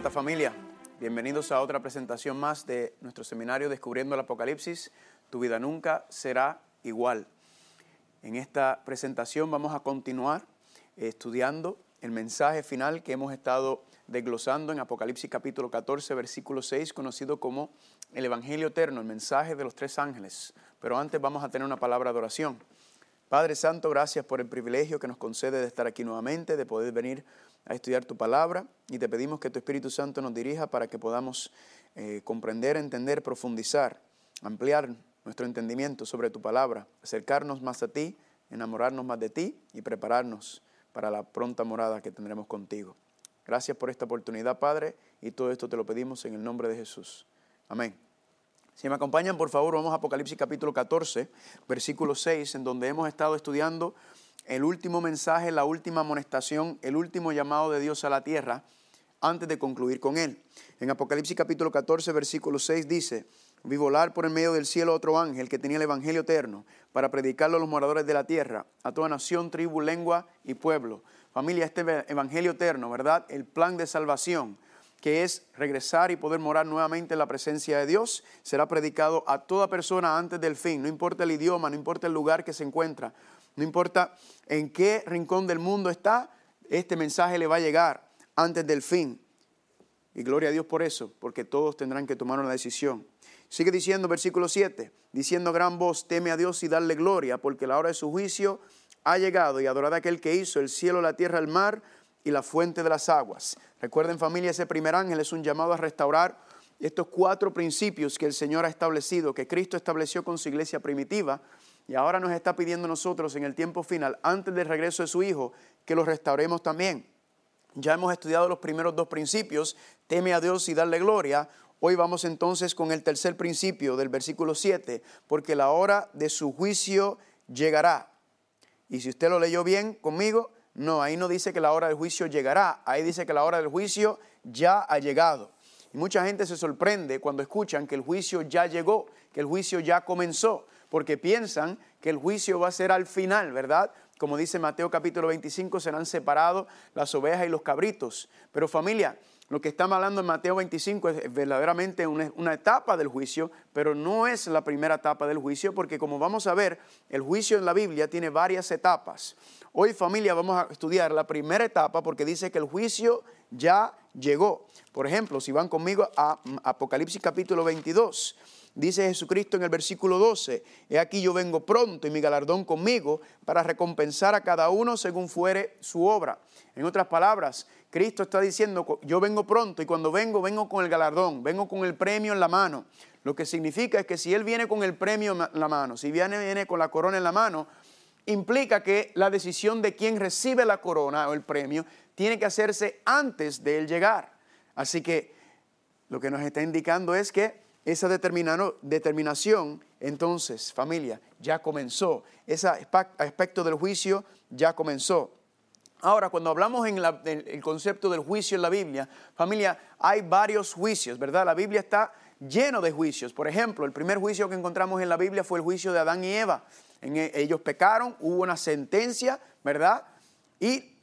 Maranata familia, bienvenidos a otra presentación más de nuestro seminario Descubriendo el Apocalipsis. Tu vida nunca será igual. En esta presentación vamos a continuar estudiando el mensaje final que hemos estado desglosando en Apocalipsis capítulo 14, versículo 6, conocido como el Evangelio Eterno, el mensaje de los tres ángeles. Pero antes vamos a tener una palabra de oración. Padre Santo, gracias por el privilegio que nos concede de estar aquí nuevamente, de poder venir a estudiar tu palabra y te pedimos que tu Espíritu Santo nos dirija para que podamos eh, comprender, entender, profundizar, ampliar nuestro entendimiento sobre tu palabra, acercarnos más a ti, enamorarnos más de ti y prepararnos para la pronta morada que tendremos contigo. Gracias por esta oportunidad, Padre, y todo esto te lo pedimos en el nombre de Jesús. Amén. Si me acompañan, por favor, vamos a Apocalipsis capítulo 14, versículo 6, en donde hemos estado estudiando el último mensaje, la última amonestación, el último llamado de Dios a la tierra, antes de concluir con él. En Apocalipsis capítulo 14, versículo 6 dice, vi volar por el medio del cielo otro ángel que tenía el Evangelio eterno para predicarlo a los moradores de la tierra, a toda nación, tribu, lengua y pueblo. Familia, este Evangelio eterno, ¿verdad? El plan de salvación, que es regresar y poder morar nuevamente en la presencia de Dios, será predicado a toda persona antes del fin, no importa el idioma, no importa el lugar que se encuentra, no importa en qué rincón del mundo está, este mensaje le va a llegar antes del fin. Y gloria a Dios por eso, porque todos tendrán que tomar una decisión. Sigue diciendo versículo 7, diciendo gran voz, teme a Dios y darle gloria, porque la hora de su juicio ha llegado y adorad a aquel que hizo el cielo, la tierra, el mar y la fuente de las aguas. Recuerden familia, ese primer ángel es un llamado a restaurar estos cuatro principios que el Señor ha establecido, que Cristo estableció con su iglesia primitiva y ahora nos está pidiendo nosotros en el tiempo final, antes del regreso de su Hijo, que los restauremos también. Ya hemos estudiado los primeros dos principios, teme a Dios y darle gloria. Hoy vamos entonces con el tercer principio del versículo 7, porque la hora de su juicio llegará. Y si usted lo leyó bien conmigo, no, ahí no dice que la hora del juicio llegará, ahí dice que la hora del juicio ya ha llegado. Y mucha gente se sorprende cuando escuchan que el juicio ya llegó, que el juicio ya comenzó, porque piensan que el juicio va a ser al final, ¿verdad? Como dice Mateo capítulo 25, serán separados las ovejas y los cabritos. Pero familia, lo que estamos hablando en Mateo 25 es verdaderamente una, etapa del juicio, pero no es la primera etapa del juicio, porque como vamos a ver, el juicio en la Biblia tiene varias etapas. Hoy familia vamos a estudiar la primera etapa porque dice que el juicio ya llegó. Por ejemplo, si van conmigo a Apocalipsis capítulo 22, dice Jesucristo en el versículo 12, he aquí yo vengo pronto y mi galardón conmigo para recompensar a cada uno según fuere su obra. En otras palabras, Cristo está diciendo, yo vengo pronto y cuando vengo, vengo con el galardón, vengo con el premio en la mano. Lo que significa es que si Él viene con el premio en la mano, si viene, viene con la corona en la mano, implica que la decisión de quién recibe la corona o el premio tiene que hacerse antes de Él llegar. Así que lo que nos está indicando es que esa determinación, entonces, familia, ya comenzó. Ese aspecto del juicio ya comenzó. Ahora, cuando hablamos en, el concepto del juicio en la Biblia, familia, hay varios juicios, ¿verdad? La Biblia está lleno de juicios. Por ejemplo, el primer juicio que encontramos en la Biblia fue el juicio de Adán y Eva. E, ellos pecaron, hubo una sentencia, ¿verdad? Y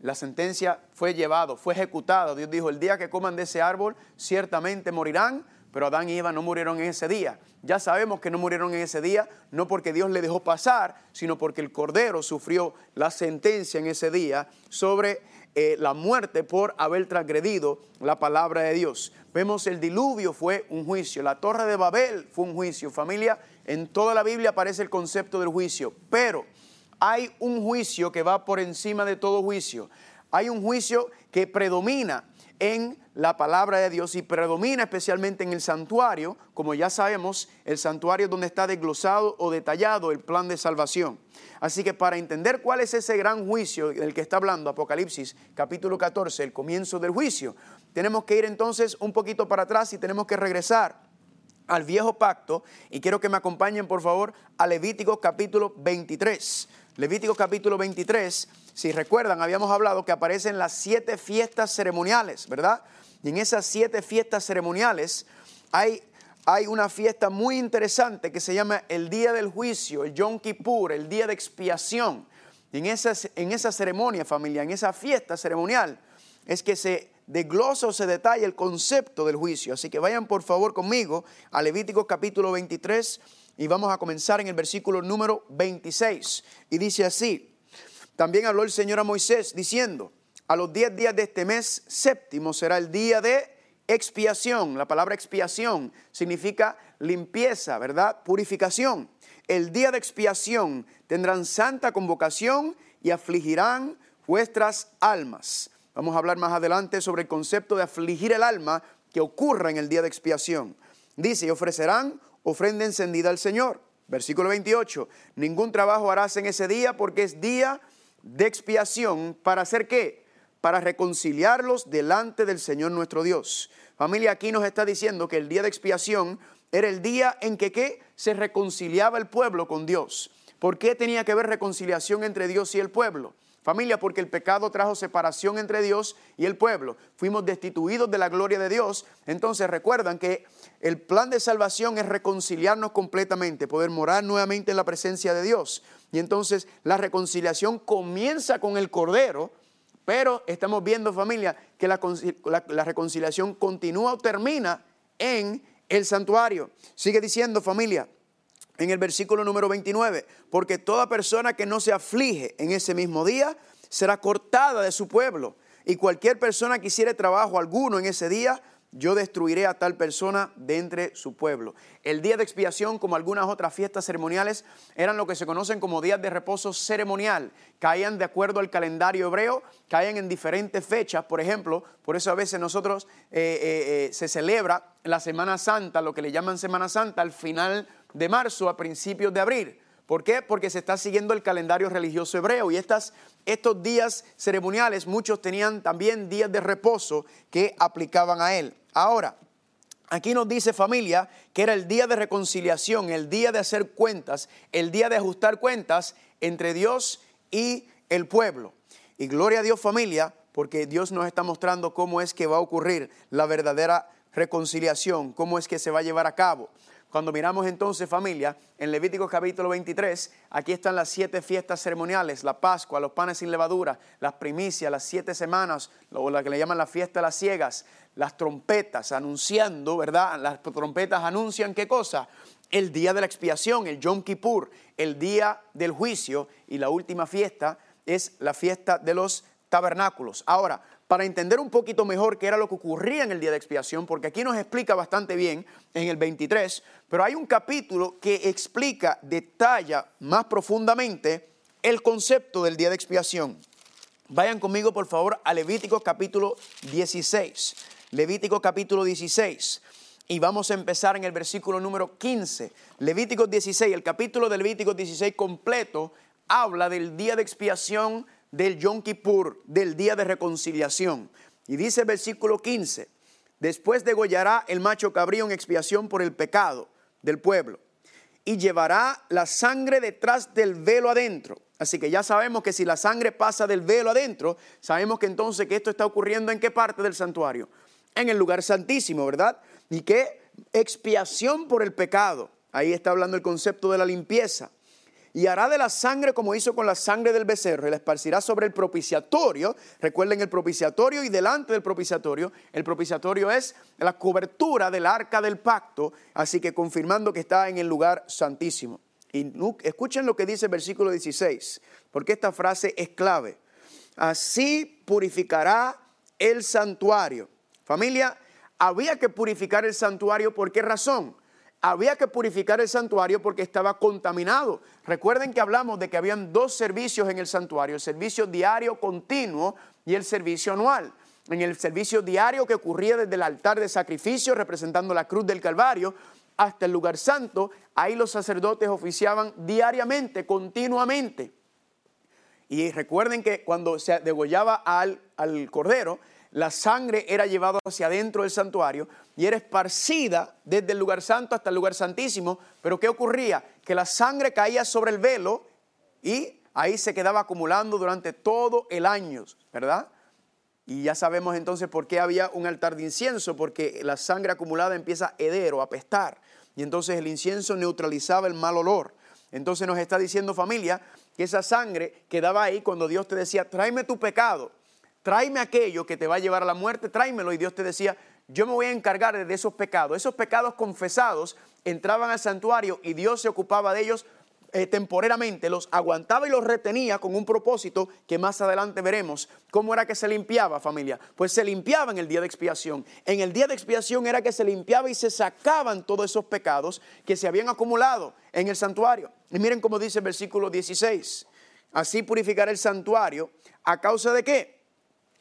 la sentencia fue llevado, fue ejecutado. Dios dijo, el día que coman de ese árbol, ciertamente morirán, pero Adán y Eva no murieron en ese día. Ya sabemos que no murieron en ese día, no porque Dios le dejó pasar, sino porque el Cordero sufrió la sentencia en ese día sobre eh, la muerte por haber transgredido la palabra de Dios. Vemos el diluvio fue un juicio, la torre de Babel fue un juicio. Familia, en toda la Biblia aparece el concepto del juicio, pero hay un juicio que va por encima de todo juicio. Hay un juicio que predomina en la palabra de Dios y predomina especialmente en el santuario, como ya sabemos, el santuario donde está desglosado o detallado el plan de salvación. Así que para entender cuál es ese gran juicio del que está hablando Apocalipsis capítulo 14, el comienzo del juicio, tenemos que ir entonces un poquito para atrás y tenemos que regresar al viejo pacto y quiero que me acompañen por favor a Levítico capítulo 23. Levítico capítulo 23, si recuerdan, habíamos hablado que aparecen las siete fiestas ceremoniales, ¿verdad? Y en esas siete fiestas ceremoniales hay, hay una fiesta muy interesante que se llama el Día del Juicio, el Yom Kippur, el Día de Expiación. Y en esa, en esa ceremonia familia, en esa fiesta ceremonial, es que se desglosa o se detalla el concepto del juicio. Así que vayan por favor conmigo a Levítico capítulo 23 y vamos a comenzar en el versículo número 26. Y dice así, también habló el Señor a Moisés diciendo, a los 10 días de este mes séptimo será el día de expiación. La palabra expiación significa limpieza, ¿verdad? Purificación. El día de expiación tendrán santa convocación y afligirán vuestras almas. Vamos a hablar más adelante sobre el concepto de afligir el alma que ocurra en el día de expiación. Dice, y ofrecerán ofrenda encendida al Señor. Versículo 28, ningún trabajo harás en ese día porque es día de expiación. ¿Para hacer qué? Para reconciliarlos delante del Señor nuestro Dios. Familia, aquí nos está diciendo que el día de expiación era el día en que ¿qué? se reconciliaba el pueblo con Dios. ¿Por qué tenía que haber reconciliación entre Dios y el pueblo? Familia, porque el pecado trajo separación entre Dios y el pueblo. Fuimos destituidos de la gloria de Dios. Entonces recuerdan que el plan de salvación es reconciliarnos completamente, poder morar nuevamente en la presencia de Dios. Y entonces la reconciliación comienza con el Cordero, pero estamos viendo familia que la, la reconciliación continúa o termina en el santuario. Sigue diciendo familia, en el versículo número 29, porque toda persona que no se aflige en ese mismo día será cortada de su pueblo, y cualquier persona que hiciere trabajo alguno en ese día, yo destruiré a tal persona de entre su pueblo. El día de expiación, como algunas otras fiestas ceremoniales, eran lo que se conocen como días de reposo ceremonial. Caían de acuerdo al calendario hebreo, caían en diferentes fechas. Por ejemplo, por eso a veces nosotros eh, eh, eh, se celebra la Semana Santa, lo que le llaman Semana Santa, al final de marzo a principios de abril. ¿Por qué? Porque se está siguiendo el calendario religioso hebreo y estas, estos días ceremoniales, muchos tenían también días de reposo que aplicaban a él. Ahora, aquí nos dice familia que era el día de reconciliación, el día de hacer cuentas, el día de ajustar cuentas entre Dios y el pueblo. Y gloria a Dios familia, porque Dios nos está mostrando cómo es que va a ocurrir la verdadera reconciliación, cómo es que se va a llevar a cabo. Cuando miramos entonces familia, en Levítico capítulo 23, aquí están las siete fiestas ceremoniales, la Pascua, los panes sin levadura, las primicias, las siete semanas, o la que le llaman la fiesta de las ciegas, las trompetas anunciando, ¿verdad? Las trompetas anuncian qué cosa? El día de la expiación, el Yom Kippur, el día del juicio y la última fiesta es la fiesta de los tabernáculos. Ahora, para entender un poquito mejor qué era lo que ocurría en el día de expiación, porque aquí nos explica bastante bien en el 23, pero hay un capítulo que explica, detalla más profundamente el concepto del día de expiación. Vayan conmigo por favor a Levítico capítulo 16. Levítico capítulo 16. Y vamos a empezar en el versículo número 15. Levítico 16, el capítulo de Levítico 16 completo habla del día de expiación del Yom Kippur, del día de reconciliación. Y dice versículo 15, después degollará el macho cabrío en expiación por el pecado del pueblo y llevará la sangre detrás del velo adentro. Así que ya sabemos que si la sangre pasa del velo adentro, sabemos que entonces que esto está ocurriendo en qué parte del santuario? En el lugar santísimo, ¿verdad? Y que expiación por el pecado. Ahí está hablando el concepto de la limpieza y hará de la sangre como hizo con la sangre del becerro y la esparcirá sobre el propiciatorio. Recuerden el propiciatorio y delante del propiciatorio. El propiciatorio es la cobertura del arca del pacto, así que confirmando que está en el lugar santísimo. Y escuchen lo que dice el versículo 16, porque esta frase es clave. Así purificará el santuario. Familia, había que purificar el santuario, ¿por qué razón? Había que purificar el santuario porque estaba contaminado. Recuerden que hablamos de que habían dos servicios en el santuario, el servicio diario continuo y el servicio anual. En el servicio diario que ocurría desde el altar de sacrificio representando la cruz del Calvario hasta el lugar santo, ahí los sacerdotes oficiaban diariamente, continuamente. Y recuerden que cuando se degollaba al, al cordero, la sangre era llevada hacia adentro del santuario y era esparcida desde el lugar santo hasta el lugar santísimo. Pero ¿qué ocurría? Que la sangre caía sobre el velo y ahí se quedaba acumulando durante todo el año, ¿verdad? Y ya sabemos entonces por qué había un altar de incienso, porque la sangre acumulada empieza a heder o a apestar. Y entonces el incienso neutralizaba el mal olor. Entonces nos está diciendo familia que esa sangre quedaba ahí cuando Dios te decía, tráeme tu pecado tráeme aquello que te va a llevar a la muerte, tráemelo. Y Dios te decía, yo me voy a encargar de esos pecados. Esos pecados confesados entraban al santuario y Dios se ocupaba de ellos eh, temporalmente, los aguantaba y los retenía con un propósito que más adelante veremos. ¿Cómo era que se limpiaba, familia? Pues se limpiaba en el día de expiación. En el día de expiación era que se limpiaba y se sacaban todos esos pecados que se habían acumulado en el santuario. Y miren cómo dice el versículo 16. Así purificará el santuario. ¿A causa de qué?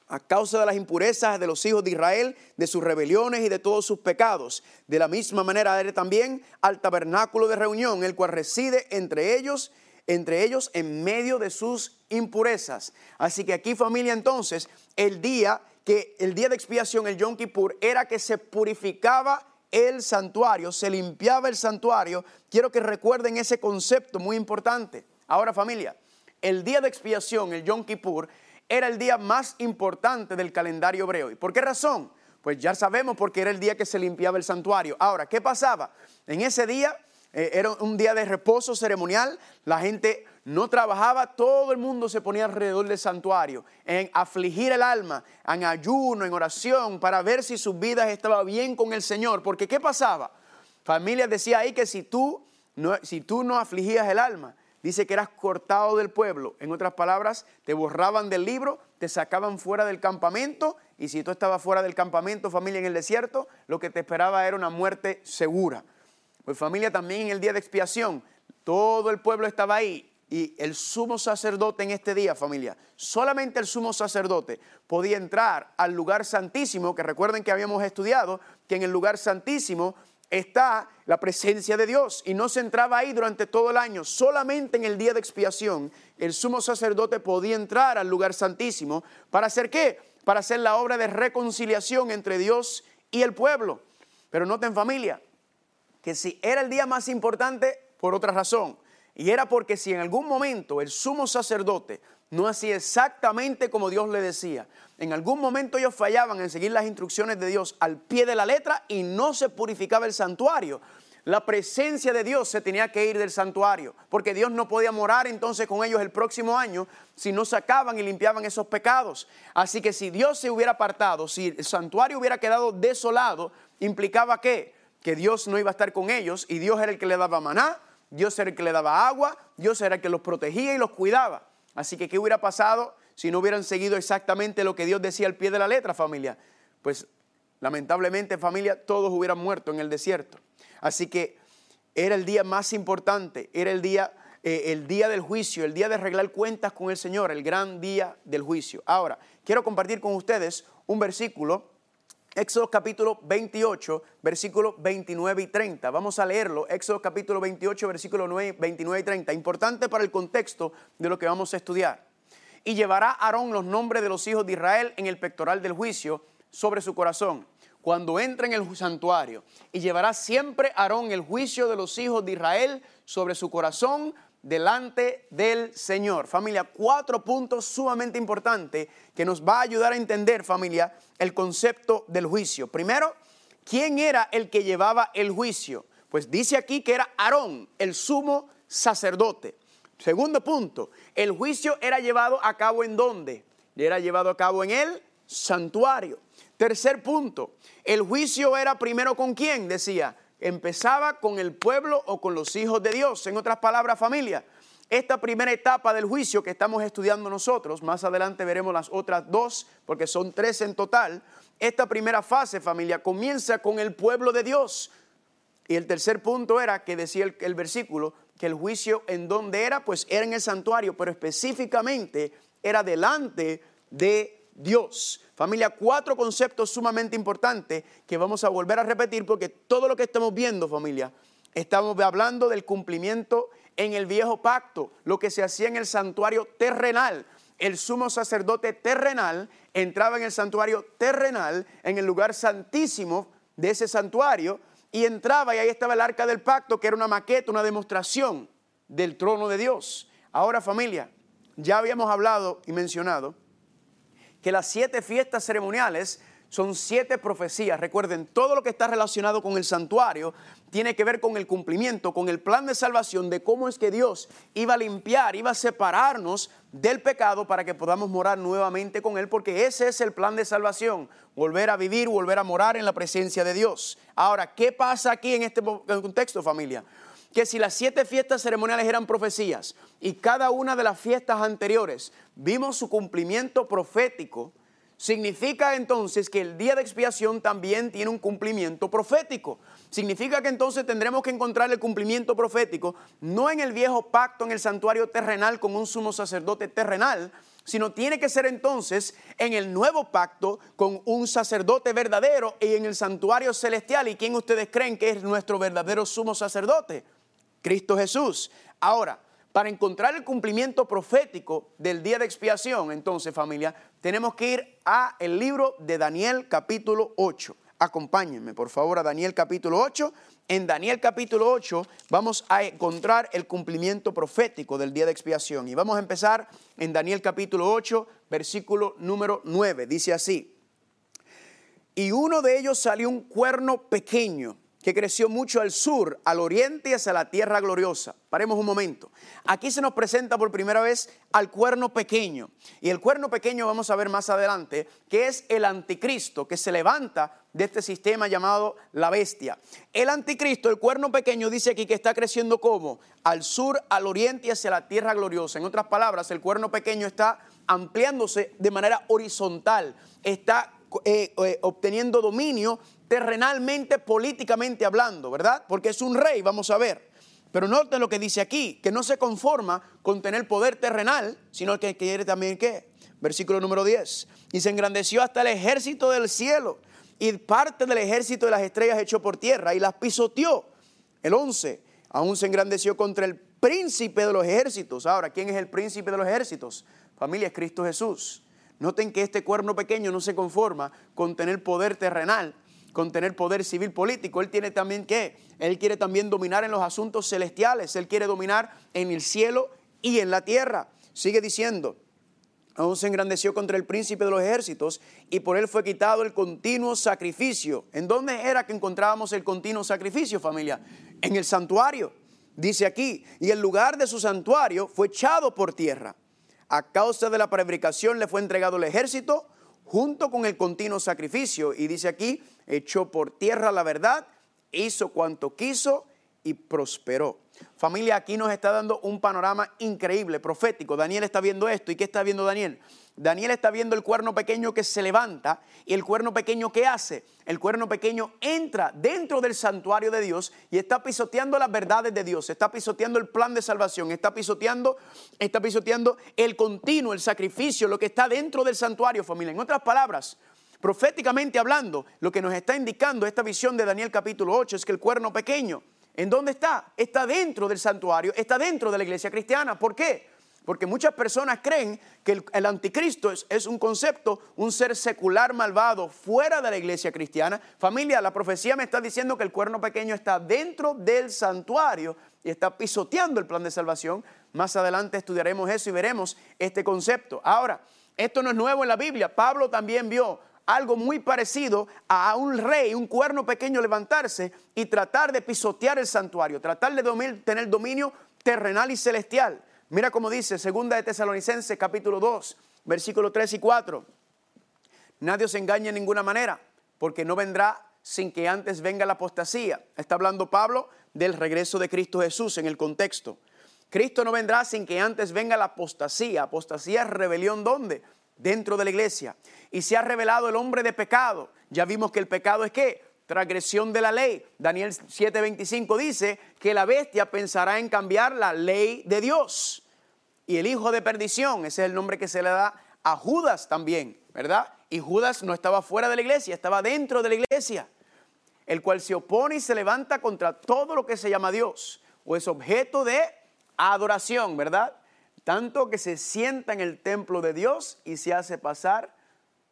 A causa de las impurezas de los hijos de Israel, de sus rebeliones y de todos sus pecados. De la misma manera haré también al tabernáculo de reunión, el cual reside entre ellos, entre ellos en medio de sus impurezas. Así que aquí familia entonces, el día que el día de expiación, el Yom Kippur, era que se purificaba el santuario, se limpiaba el santuario. Quiero que recuerden ese concepto muy importante. Ahora familia, el día de expiación, el Yom Kippur, era el día más importante del calendario hebreo. ¿Y por qué razón? Pues ya sabemos porque era el día que se limpiaba el santuario. Ahora, ¿qué pasaba? En ese día eh, era un día de reposo ceremonial, la gente no trabajaba, todo el mundo se ponía alrededor del santuario, en afligir el alma, en ayuno, en oración, para ver si sus vidas estaban bien con el Señor. Porque ¿qué pasaba? Familia decía ahí que si tú no, si tú no afligías el alma, dice que eras cortado del pueblo. En otras palabras, te borraban del libro, te sacaban fuera del campamento y si tú estabas fuera del campamento, familia, en el desierto, lo que te esperaba era una muerte segura. Pues familia, también en el día de expiación, todo el pueblo estaba ahí y el sumo sacerdote en este día, familia, solamente el sumo sacerdote podía entrar al lugar santísimo, que recuerden que habíamos estudiado que en el lugar santísimo está la presencia de Dios y no se entraba ahí durante todo el año. Solamente en el día de expiación el sumo sacerdote podía entrar al lugar santísimo. ¿Para hacer qué? Para hacer la obra de reconciliación entre Dios y el pueblo. Pero noten familia, que si era el día más importante por otra razón, y era porque si en algún momento el sumo sacerdote no hacía exactamente como Dios le decía, en algún momento ellos fallaban en seguir las instrucciones de Dios al pie de la letra y no se purificaba el santuario. La presencia de Dios se tenía que ir del santuario, porque Dios no podía morar entonces con ellos el próximo año si no sacaban y limpiaban esos pecados. Así que si Dios se hubiera apartado, si el santuario hubiera quedado desolado, implicaba que que Dios no iba a estar con ellos y Dios era el que le daba maná, Dios era el que le daba agua, Dios era el que los protegía y los cuidaba. Así que, ¿qué hubiera pasado si no hubieran seguido exactamente lo que Dios decía al pie de la letra, familia? Pues lamentablemente, familia, todos hubieran muerto en el desierto. Así que era el día más importante, era el día, eh, el día del juicio, el día de arreglar cuentas con el Señor, el gran día del juicio. Ahora, quiero compartir con ustedes un versículo, Éxodo capítulo 28, versículo 29 y 30. Vamos a leerlo, Éxodo capítulo 28, versículo 29 y 30. Importante para el contexto de lo que vamos a estudiar y llevará Aarón los nombres de los hijos de Israel en el pectoral del juicio sobre su corazón, cuando entre en el santuario, y llevará siempre Aarón el juicio de los hijos de Israel sobre su corazón delante del Señor. Familia, cuatro puntos sumamente importantes que nos va a ayudar a entender, familia, el concepto del juicio. Primero, ¿quién era el que llevaba el juicio? Pues dice aquí que era Aarón, el sumo sacerdote. Segundo punto, el juicio era llevado a cabo en dónde? Era llevado a cabo en el santuario. Tercer punto, el juicio era primero con quién, decía, empezaba con el pueblo o con los hijos de Dios. En otras palabras, familia, esta primera etapa del juicio que estamos estudiando nosotros, más adelante veremos las otras dos, porque son tres en total, esta primera fase, familia, comienza con el pueblo de Dios. Y el tercer punto era que decía el, versículo, que el juicio en dónde era, pues era en el santuario, pero específicamente era delante de Dios. Familia, cuatro conceptos sumamente importantes que vamos a volver a repetir porque todo lo que estamos viendo, familia, estamos hablando del cumplimiento en el viejo pacto, lo que se hacía en el santuario terrenal. El sumo sacerdote terrenal entraba en el santuario terrenal, en el lugar santísimo de ese santuario, y entraba y ahí estaba el arca del pacto, que era una maqueta, una demostración del trono de Dios. Ahora familia, ya habíamos hablado y mencionado que las siete fiestas ceremoniales son siete profecías. Recuerden, todo lo que está relacionado con el santuario tiene que ver con el cumplimiento, con el plan de salvación de cómo es que Dios iba a limpiar, iba a separarnos del pecado para que podamos morar nuevamente con Él, porque ese es el plan de salvación, volver a vivir, volver a morar en la presencia de Dios. Ahora, ¿qué pasa aquí en este contexto, familia? Que si las siete fiestas ceremoniales eran profecías y cada una de las fiestas anteriores vimos su cumplimiento profético, significa entonces que el día de expiación también tiene un cumplimiento profético. Significa que entonces tendremos que encontrar el cumplimiento profético no en el viejo pacto en el santuario terrenal con un sumo sacerdote terrenal, sino tiene que ser entonces en el nuevo pacto con un sacerdote verdadero y en el santuario celestial. ¿Y quién ustedes creen que es nuestro verdadero sumo sacerdote? Cristo Jesús. Ahora, para encontrar el cumplimiento profético del día de expiación, entonces familia, tenemos que ir a el libro de Daniel capítulo 8. Acompáñenme, por favor, a Daniel capítulo 8. En Daniel capítulo 8 vamos a encontrar el cumplimiento profético del día de expiación. Y vamos a empezar en Daniel capítulo 8, versículo número 9. Dice así, y uno de ellos salió un cuerno pequeño que creció mucho al sur, al oriente y hacia la tierra gloriosa. Paremos un momento. Aquí se nos presenta por primera vez al cuerno pequeño. Y el cuerno pequeño vamos a ver más adelante, que es el anticristo que se levanta de este sistema llamado la bestia. El anticristo, el cuerno pequeño, dice aquí que está creciendo como al sur, al oriente y hacia la tierra gloriosa. En otras palabras, el cuerno pequeño está ampliándose de manera horizontal, está eh, eh, obteniendo dominio terrenalmente, políticamente hablando, ¿verdad? Porque es un rey, vamos a ver. Pero noten lo que dice aquí, que no se conforma con tener poder terrenal, sino que quiere también qué. Versículo número 10. Y se engrandeció hasta el ejército del cielo y parte del ejército de las estrellas echó por tierra y las pisoteó. El 11. Aún se engrandeció contra el príncipe de los ejércitos. Ahora, ¿quién es el príncipe de los ejércitos? Familia es Cristo Jesús. Noten que este cuerno pequeño no se conforma con tener poder terrenal, con tener poder civil político. Él tiene también qué? Él quiere también dominar en los asuntos celestiales. Él quiere dominar en el cielo y en la tierra. Sigue diciendo, aún se engrandeció contra el príncipe de los ejércitos y por él fue quitado el continuo sacrificio. ¿En dónde era que encontrábamos el continuo sacrificio, familia? En el santuario. Dice aquí, y el lugar de su santuario fue echado por tierra. A causa de la prevaricación le fue entregado el ejército junto con el continuo sacrificio. Y dice aquí, echó por tierra la verdad, hizo cuanto quiso y prosperó. Familia, aquí nos está dando un panorama increíble, profético. Daniel está viendo esto. ¿Y qué está viendo Daniel? Daniel está viendo el cuerno pequeño que se levanta y el cuerno pequeño que hace. El cuerno pequeño entra dentro del santuario de Dios y está pisoteando las verdades de Dios, está pisoteando el plan de salvación, está pisoteando, está pisoteando el continuo, el sacrificio, lo que está dentro del santuario, familia. En otras palabras, proféticamente hablando, lo que nos está indicando esta visión de Daniel capítulo 8 es que el cuerno pequeño, ¿en dónde está? Está dentro del santuario, está dentro de la iglesia cristiana. ¿Por qué? Porque muchas personas creen que el, anticristo es, un concepto, un ser secular malvado fuera de la iglesia cristiana. Familia, la profecía me está diciendo que el cuerno pequeño está dentro del santuario y está pisoteando el plan de salvación. Más adelante estudiaremos eso y veremos este concepto. Ahora, esto no es nuevo en la Biblia. Pablo también vio algo muy parecido a un rey, un cuerno pequeño levantarse y tratar de pisotear el santuario, tratar de tener dominio terrenal y celestial. Mira cómo dice, segunda de Tesalonicenses capítulo 2, versículos 3 y 4. Nadie os engañe en ninguna manera, porque no vendrá sin que antes venga la apostasía. Está hablando Pablo del regreso de Cristo Jesús en el contexto. Cristo no vendrá sin que antes venga la apostasía. Apostasía es rebelión ¿dónde? Dentro de la iglesia. Y se ha revelado el hombre de pecado. Ya vimos que el pecado es qué? Transgresión de la ley. Daniel 7:25 dice que la bestia pensará en cambiar la ley de Dios. Y el hijo de perdición, ese es el nombre que se le da a Judas también, ¿verdad? Y Judas no estaba fuera de la iglesia, estaba dentro de la iglesia, el cual se opone y se levanta contra todo lo que se llama Dios o es objeto de adoración, ¿verdad? Tanto que se sienta en el templo de Dios y se hace pasar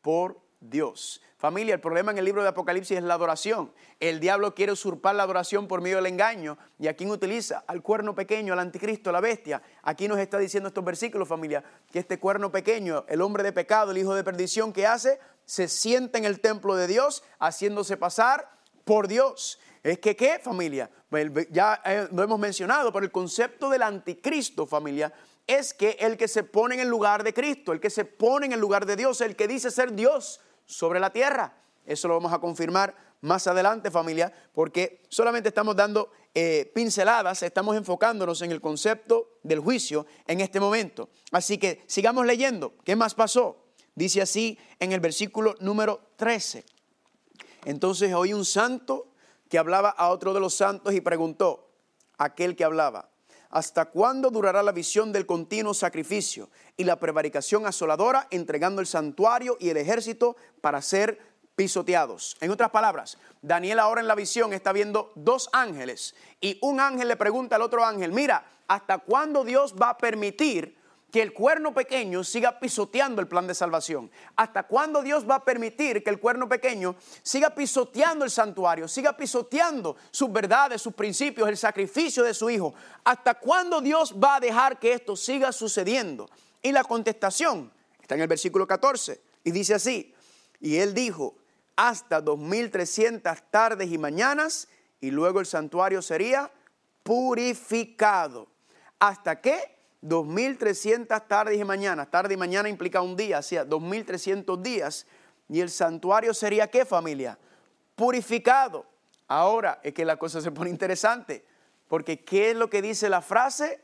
por Dios. Familia, el problema en el libro de Apocalipsis es la adoración. El diablo quiere usurpar la adoración por medio del engaño. ¿Y a quién utiliza? Al cuerno pequeño, al anticristo, a la bestia. Aquí nos está diciendo estos versículos, familia, que este cuerno pequeño, el hombre de pecado, el hijo de perdición, ¿qué hace? se sienta en el templo de Dios haciéndose pasar por Dios. Es que, ¿qué familia? Ya eh, lo hemos mencionado, pero el concepto del anticristo familia es que el que se pone en el lugar de Cristo, el que se pone en el lugar de Dios, el que dice ser Dios sobre la tierra. Eso lo vamos a confirmar más adelante familia, porque solamente estamos dando eh, pinceladas, estamos enfocándonos en el concepto del juicio en este momento. Así que sigamos leyendo. ¿Qué más pasó? Dice así en el versículo número 13. Entonces oí un santo que hablaba a otro de los santos y preguntó, aquel que hablaba, ¿hasta cuándo durará la visión del continuo sacrificio y la prevaricación asoladora entregando el santuario y el ejército para ser pisoteados? En otras palabras, Daniel ahora en la visión está viendo dos ángeles y un ángel le pregunta al otro ángel, mira, ¿hasta cuándo Dios va a permitir que el cuerno pequeño siga pisoteando el plan de salvación? ¿Hasta cuándo Dios va a permitir que el cuerno pequeño siga pisoteando el santuario, siga pisoteando sus verdades, sus principios, el sacrificio de su Hijo? ¿Hasta cuándo Dios va a dejar que esto siga sucediendo? Y la contestación está en el versículo 14 y dice así, y él dijo, hasta 2300 tardes y mañanas y luego el santuario sería purificado. ¿Hasta qué? 2.300 tardes y mañanas. Tarde y mañana implica un día, hacía 2.300 días. Y el santuario sería qué familia? Purificado. Ahora es que la cosa se pone interesante, porque ¿qué es lo que dice la frase?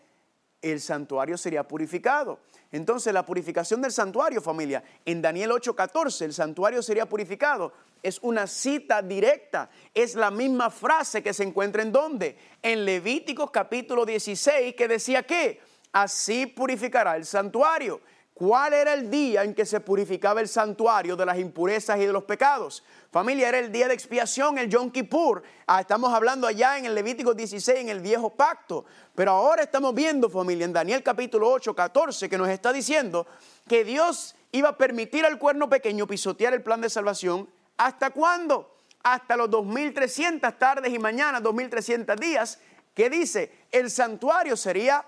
El santuario sería purificado. Entonces la purificación del santuario, familia, en Daniel 8:14, el santuario sería purificado. Es una cita directa, es la misma frase que se encuentra en donde? En Levíticos capítulo 16, que decía que así purificará el santuario. ¿Cuál era el día en que se purificaba el santuario de las impurezas y de los pecados? Familia, era el día de expiación, el Yom Kippur. Ah, estamos hablando allá en el Levítico 16, en el viejo pacto. Pero ahora estamos viendo, familia, en Daniel capítulo 8, 14, que nos está diciendo que Dios iba a permitir al cuerno pequeño pisotear el plan de salvación. ¿Hasta cuándo? Hasta los 2300 tardes y mañanas, 2300 días, que dice, el santuario sería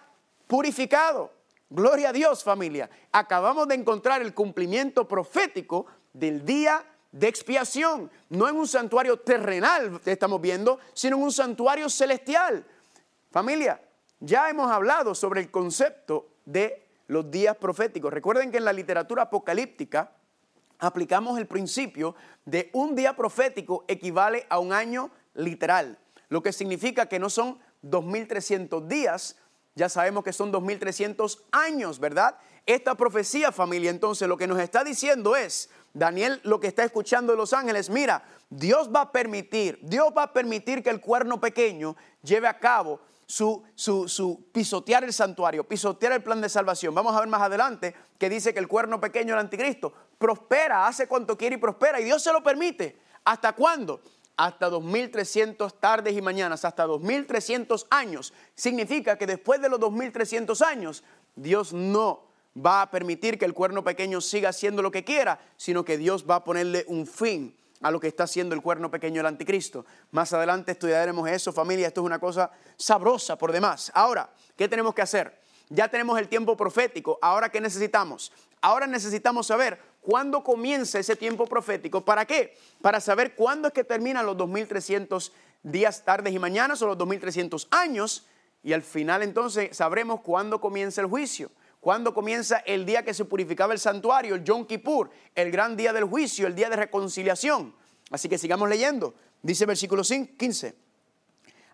purificado. Gloria a Dios familia. Acabamos de encontrar el cumplimiento profético del día de expiación. No en un santuario terrenal, estamos viendo, sino en un santuario celestial. Familia, ya hemos hablado sobre el concepto de los días proféticos. Recuerden que en la literatura apocalíptica aplicamos el principio de un día profético equivale a un año literal, lo que significa que no son 2.300 días, ya sabemos que son 2300 años, ¿verdad? Esta profecía, familia, entonces lo que nos está diciendo es, Daniel lo que está escuchando de los ángeles, mira, Dios va a permitir, Dios va a permitir que el cuerno pequeño lleve a cabo su, su, su, pisotear el santuario, pisotear el plan de salvación. Vamos a ver más adelante que dice que el cuerno pequeño, el anticristo, prospera, hace cuanto quiere y prospera, y Dios se lo permite. ¿Hasta cuándo? Hasta 2300 tardes y mañanas, hasta 2300 años. Significa que después de los 2300 años, Dios no va a permitir que el cuerno pequeño siga haciendo lo que quiera, sino que Dios va a ponerle un fin a lo que está haciendo el cuerno pequeño del anticristo. Más adelante estudiaremos eso, familia. Esto es una cosa sabrosa por demás. Ahora, ¿qué tenemos que hacer? Ya tenemos el tiempo profético. Ahora, ¿qué necesitamos? Ahora necesitamos saber cuándo comienza ese tiempo profético. ¿Para qué? Para saber cuándo es que terminan los 2300 días, tardes y mañanas o los 2300 años. Y al final entonces sabremos cuándo comienza el juicio. Cuándo comienza el día que se purificaba el santuario, el Yom Kippur, el gran día del juicio, el día de reconciliación. Así que sigamos leyendo. Dice versículo 15.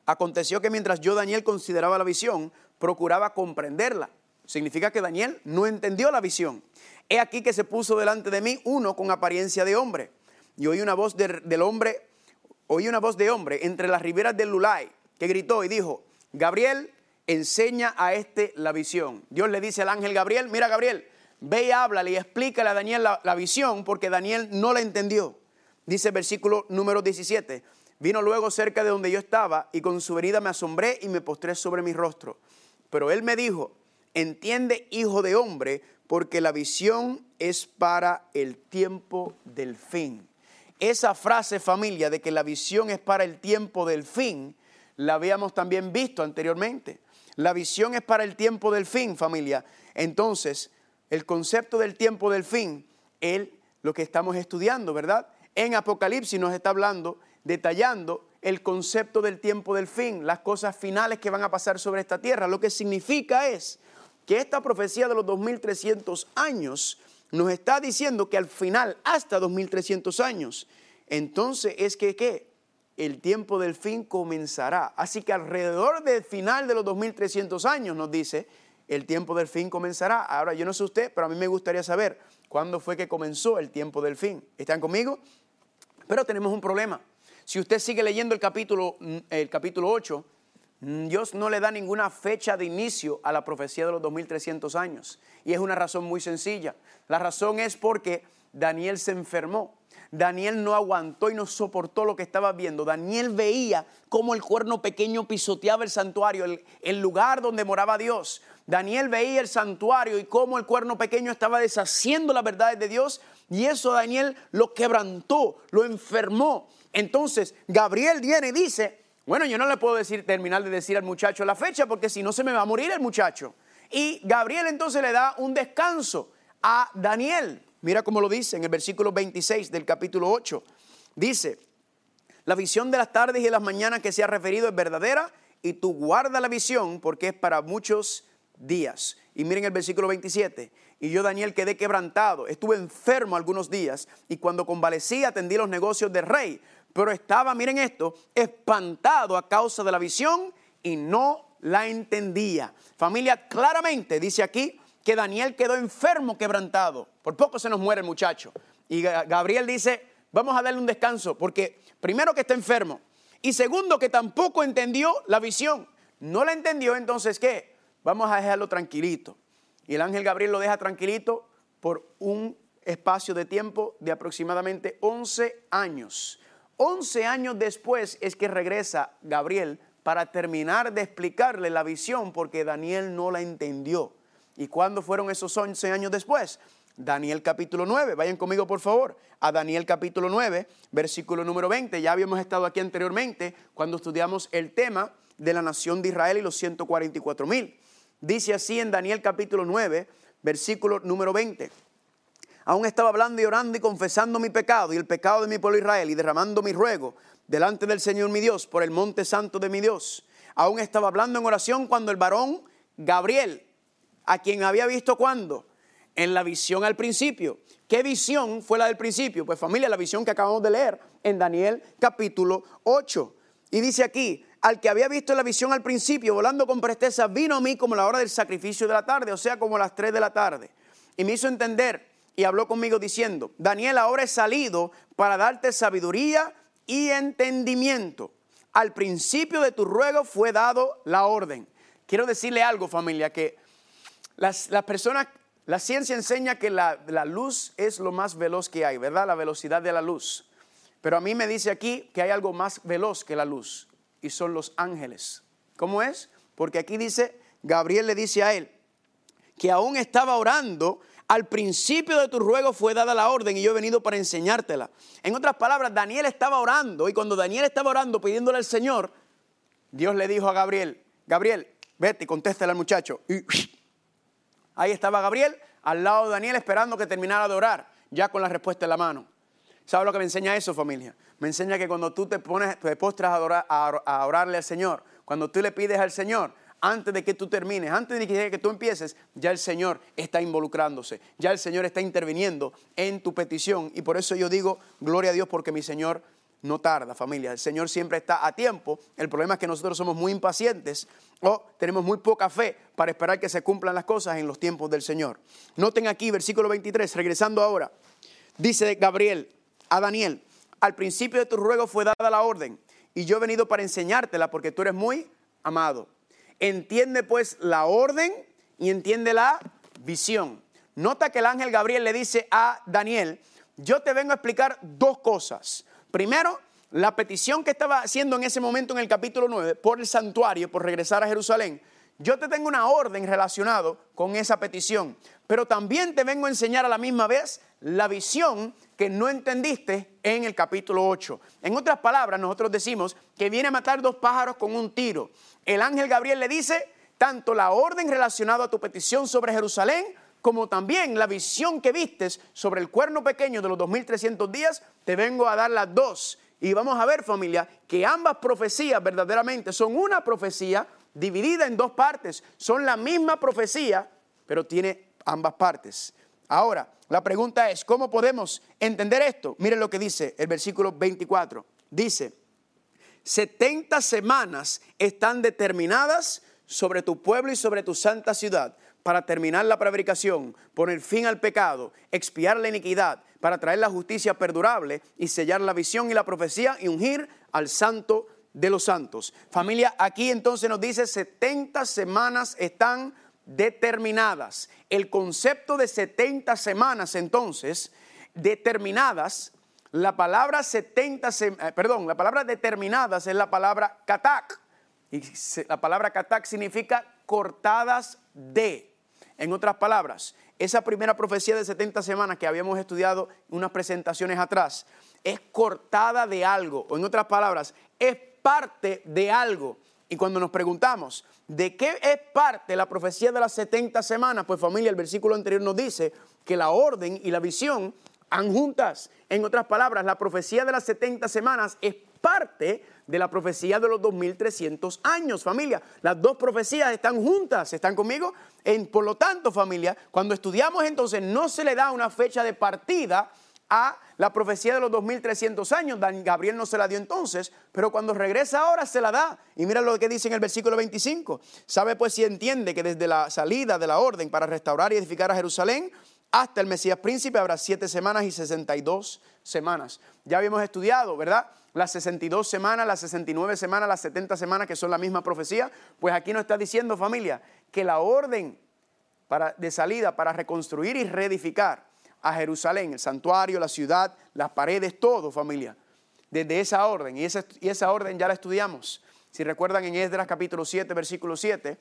Aconteció que mientras yo, Daniel, consideraba la visión, procuraba comprenderla Significa que Daniel no entendió la visión. He aquí que se puso delante de mí uno con apariencia de hombre. Y oí una voz del hombre, oí una voz de hombre entre las riberas del Lulay, que gritó y dijo, Gabriel, enseña a este la visión. Dios le dice al ángel Gabriel, mira Gabriel, ve y háblale y explícale a Daniel la, la visión, porque Daniel no la entendió. Dice el versículo número 17, vino luego cerca de donde yo estaba y con su herida me asombré y me postré sobre mi rostro. Pero él me dijo, Entiende, hijo de hombre, porque la visión es para el tiempo del fin. Esa frase, familia, de que la visión es para el tiempo del fin, la habíamos también visto anteriormente. La visión es para el tiempo del fin, familia. Entonces, el concepto del tiempo del fin, él lo que estamos estudiando, ¿verdad? En Apocalipsis nos está hablando, detallando el concepto del tiempo del fin, las cosas finales que van a pasar sobre esta tierra. Lo que significa es que esta profecía de los 2300 años nos está diciendo que al final, hasta 2300 años, entonces es que el tiempo del fin comenzará. Así que alrededor del final de los 2300 años nos dice, el tiempo del fin comenzará. Ahora, yo no sé usted, pero a mí me gustaría saber cuándo fue que comenzó el tiempo del fin. ¿Están conmigo? Pero tenemos un problema. Si usted sigue leyendo el capítulo, el capítulo 8, mm, Dios no le da ninguna fecha de inicio a la profecía de los 2300 años. Y es una razón muy sencilla. La razón es porque Daniel se enfermó. Daniel no aguantó y no soportó lo que estaba viendo. Daniel veía cómo el cuerno pequeño pisoteaba el santuario, el, el, lugar donde moraba Dios. Daniel veía el santuario y cómo el cuerno pequeño estaba deshaciendo las verdades de Dios. Y eso Daniel lo quebrantó, lo enfermó. Entonces Gabriel viene y dice, bueno, yo no le puedo decir, terminar de decir al muchacho la fecha porque si no se me va a morir el muchacho. Y Gabriel entonces le da un descanso a Daniel. Mira cómo lo dice en el versículo 26 del capítulo 8. Dice, la visión de las tardes y de las mañanas que se ha referido es verdadera y tú guarda la visión porque es para muchos días. Y miren el versículo 27. Y yo, Daniel, quedé quebrantado. Estuve enfermo algunos días y cuando convalecí atendí los negocios del rey pero estaba, miren esto, espantado a causa de la visión y no la entendía. Familia, claramente dice aquí que Daniel quedó enfermo, quebrantado. Por poco se nos muere el muchacho. Y Gabriel dice, vamos a darle un descanso, porque primero que está enfermo y segundo que tampoco entendió la visión. No la entendió, entonces ¿qué? Vamos a dejarlo tranquilito. Y el ángel Gabriel lo deja tranquilito por un espacio de tiempo de aproximadamente 11 años. 11 años después es que regresa Gabriel para terminar de explicarle la visión porque Daniel no la entendió. ¿Y cuándo fueron esos 11 años después? Daniel capítulo 9, vayan conmigo por favor, a Daniel capítulo 9, versículo número 20. Ya habíamos estado aquí anteriormente cuando estudiamos el tema de la nación de Israel y los 144 mil. Dice así en Daniel capítulo 9, versículo número 20 aún estaba hablando y orando y confesando mi pecado y el pecado de mi pueblo Israel y derramando mi ruego delante del Señor mi Dios por el monte santo de mi Dios. Aún estaba hablando en oración cuando el varón Gabriel, a quien había visto cuando, en la visión al principio. ¿Qué visión fue la del principio? Pues familia, la visión que acabamos de leer en Daniel capítulo 8. Y dice aquí, al que había visto la visión al principio, volando con presteza, vino a mí como la hora del sacrificio de la tarde, o sea, como las 3 de la tarde. Y me hizo entender y habló conmigo diciendo, Daniel, ahora he salido para darte sabiduría y entendimiento. Al principio de tu ruego fue dado la orden. Quiero decirle algo, familia, que las, personas, la ciencia enseña que la, la luz es lo más veloz que hay, ¿verdad? La velocidad de la luz. Pero a mí me dice aquí que hay algo más veloz que la luz y son los ángeles. ¿Cómo es? Porque aquí dice, Gabriel le dice a él que aún estaba orando al principio de tu ruego fue dada la orden y yo he venido para enseñártela. En otras palabras, Daniel estaba orando y cuando Daniel estaba orando pidiéndole al Señor, Dios le dijo a Gabriel, Gabriel, vete y contéstale al muchacho. Y ahí estaba Gabriel al lado de Daniel esperando que terminara de orar, ya con la respuesta en la mano. ¿Sabes lo que me enseña eso, familia? Me enseña que cuando tú te pones, te postras a, a orarle al Señor, cuando tú le pides al Señor, antes de que tú termines, antes de que tú empieces, ya el Señor está involucrándose, ya el Señor está interviniendo en tu petición. Y por eso yo digo, gloria a Dios, porque mi Señor no tarda, familia. El Señor siempre está a tiempo. El problema es que nosotros somos muy impacientes o tenemos muy poca fe para esperar que se cumplan las cosas en los tiempos del Señor. Noten aquí, versículo 23, regresando ahora, dice Gabriel a Daniel, al principio de tu ruego fue dada la orden y yo he venido para enseñártela porque tú eres muy amado. Entiende pues la orden y entiende la visión. Nota que el ángel Gabriel le dice a Daniel, yo te vengo a explicar dos cosas. Primero, la petición que estaba haciendo en ese momento en el capítulo 9 por el santuario, por regresar a Jerusalén. Yo te tengo una orden relacionado con esa petición, pero también te vengo a enseñar a la misma vez la visión que no entendiste en el capítulo 8. En otras palabras, nosotros decimos que viene a matar dos pájaros con un tiro. El ángel Gabriel le dice tanto la orden relacionada a tu petición sobre Jerusalén, como también la visión que vistes sobre el cuerno pequeño de los 2300 días, te vengo a dar las dos. Y vamos a ver familia, que ambas profecías verdaderamente son una profecía dividida en dos partes. Son la misma profecía, pero tiene ambas partes. Ahora, la pregunta es, ¿cómo podemos entender esto? Miren lo que dice el versículo 24. Dice, 70 semanas están determinadas sobre tu pueblo y sobre tu santa ciudad para terminar la prevaricación, poner fin al pecado, expiar la iniquidad, para traer la justicia perdurable y sellar la visión y la profecía y ungir al santo de los santos. Familia, aquí entonces nos dice 70 semanas están determinadas. El concepto de 70 semanas entonces determinadas, la palabra 70, eh, perdón, la palabra determinadas es la palabra katak. Y la palabra katak significa cortadas de. En otras palabras, esa primera profecía de 70 semanas que habíamos estudiado unas presentaciones atrás es cortada de algo, o en otras palabras, es parte de algo. Y cuando nos preguntamos, ¿de qué es parte la profecía de las 70 semanas? Pues familia, el versículo anterior nos dice que la orden y la visión han juntas. En otras palabras, la profecía de las 70 semanas es parte de la profecía de los 2300 años, familia. Las dos profecías están juntas, ¿están conmigo? En, por lo tanto, familia, cuando estudiamos entonces no se le da una fecha de partida a la profecía de los 2300 años. Gabriel no se la dio entonces, pero cuando regresa ahora se la da. Y mira lo que dice en el versículo 25. Sabe pues si entiende que desde la salida de la orden para restaurar y edificar a Jerusalén hasta el Mesías príncipe habrá siete semanas y 62 semanas. Ya habíamos estudiado, ¿verdad? Las 62 semanas, las 69 semanas, las 70 semanas que son la misma profecía. Pues aquí nos está diciendo familia que la orden para, de salida para reconstruir y reedificar a Jerusalén, el santuario, la ciudad, las paredes, todo, familia. Desde esa orden, y esa, y esa orden ya la estudiamos. Si recuerdan en Esdras capítulo 7, versículo 7,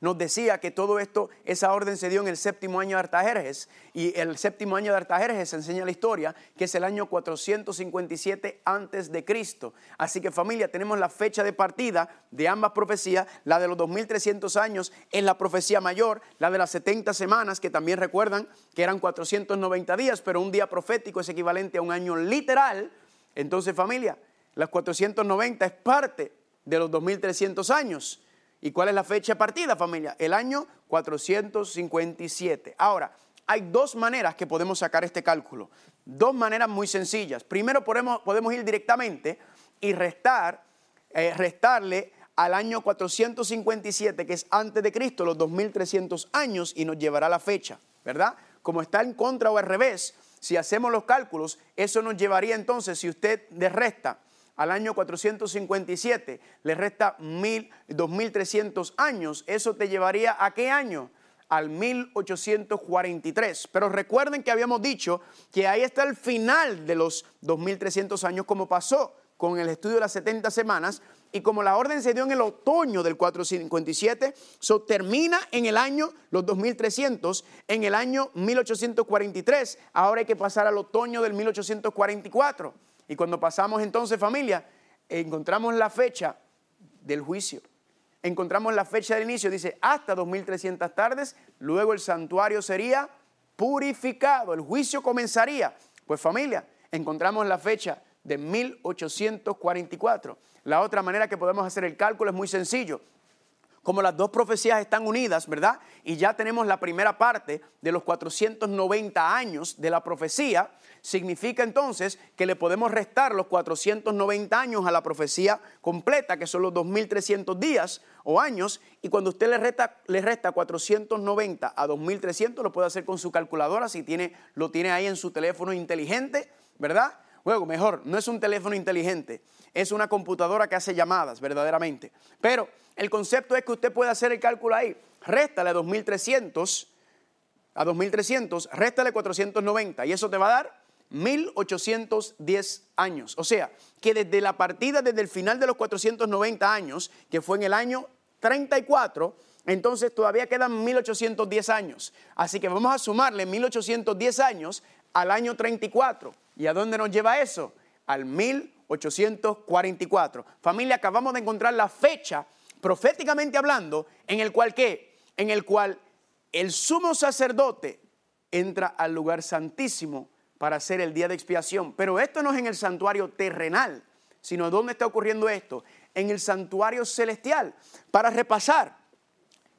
nos decía que todo esto, esa orden se dio en el séptimo año de Artajerjes. Y el séptimo año de Artajerjes enseña la historia, que es el año 457 antes de Cristo. Así que familia, tenemos la fecha de partida de ambas profecías. La de los 2300 años es la profecía mayor, la de las 70 semanas, que también recuerdan que eran 490 días, pero un día profético es equivalente a un año literal. Entonces familia, las 490 es parte de los 2300 años. ¿Y cuál es la fecha de partida, familia? El año 457. Ahora, hay dos maneras que podemos sacar este cálculo. Dos maneras muy sencillas. Primero podemos, podemos ir directamente y restar, eh, restarle al año 457, que es antes de Cristo, los 2300 años, y nos llevará la fecha, ¿verdad? Como está en contra o al revés, si hacemos los cálculos, eso nos llevaría entonces, si usted le resta al año 457, le resta 2.300 años, eso te llevaría a qué año? Al 1843. Pero recuerden que habíamos dicho que ahí está el final de los 2.300 años, como pasó con el estudio de las 70 semanas, y como la orden se dio en el otoño del 457, so termina en el año, los 2300, en el año 1843. Ahora hay que pasar al otoño del 1844. Y cuando pasamos entonces familia, encontramos la fecha del juicio. Encontramos la fecha del inicio, dice hasta 2300 tardes, luego el santuario sería purificado, el juicio comenzaría. Pues familia, encontramos la fecha de 1844. La otra manera que podemos hacer el cálculo es muy sencillo como las dos profecías están unidas, ¿verdad? Y ya tenemos la primera parte de los 490 años de la profecía, significa entonces que le podemos restar los 490 años a la profecía completa, que son los 2300 días o años, y cuando usted le resta, le resta 490 a 2300, lo puede hacer con su calculadora, si tiene, lo tiene ahí en su teléfono inteligente, ¿verdad? Luego, mejor, no es un teléfono inteligente, es una computadora que hace llamadas, verdaderamente. Pero el concepto es que usted puede hacer el cálculo ahí. Réstale a 2300, a 2300, réstale 490 y eso te va a dar 1810 años. O sea, que desde la partida, desde el final de los 490 años, que fue en el año 34, entonces todavía quedan 1810 años. Así que vamos a sumarle 1810 años al año 34. ¿Y a dónde nos lleva eso? Al 1844. Familia, acabamos de encontrar la fecha proféticamente hablando, en el cual qué? En el cual el sumo sacerdote entra al lugar santísimo para hacer el día de expiación. Pero esto no es en el santuario terrenal, sino ¿dónde está ocurriendo esto? En el santuario celestial. Para repasar,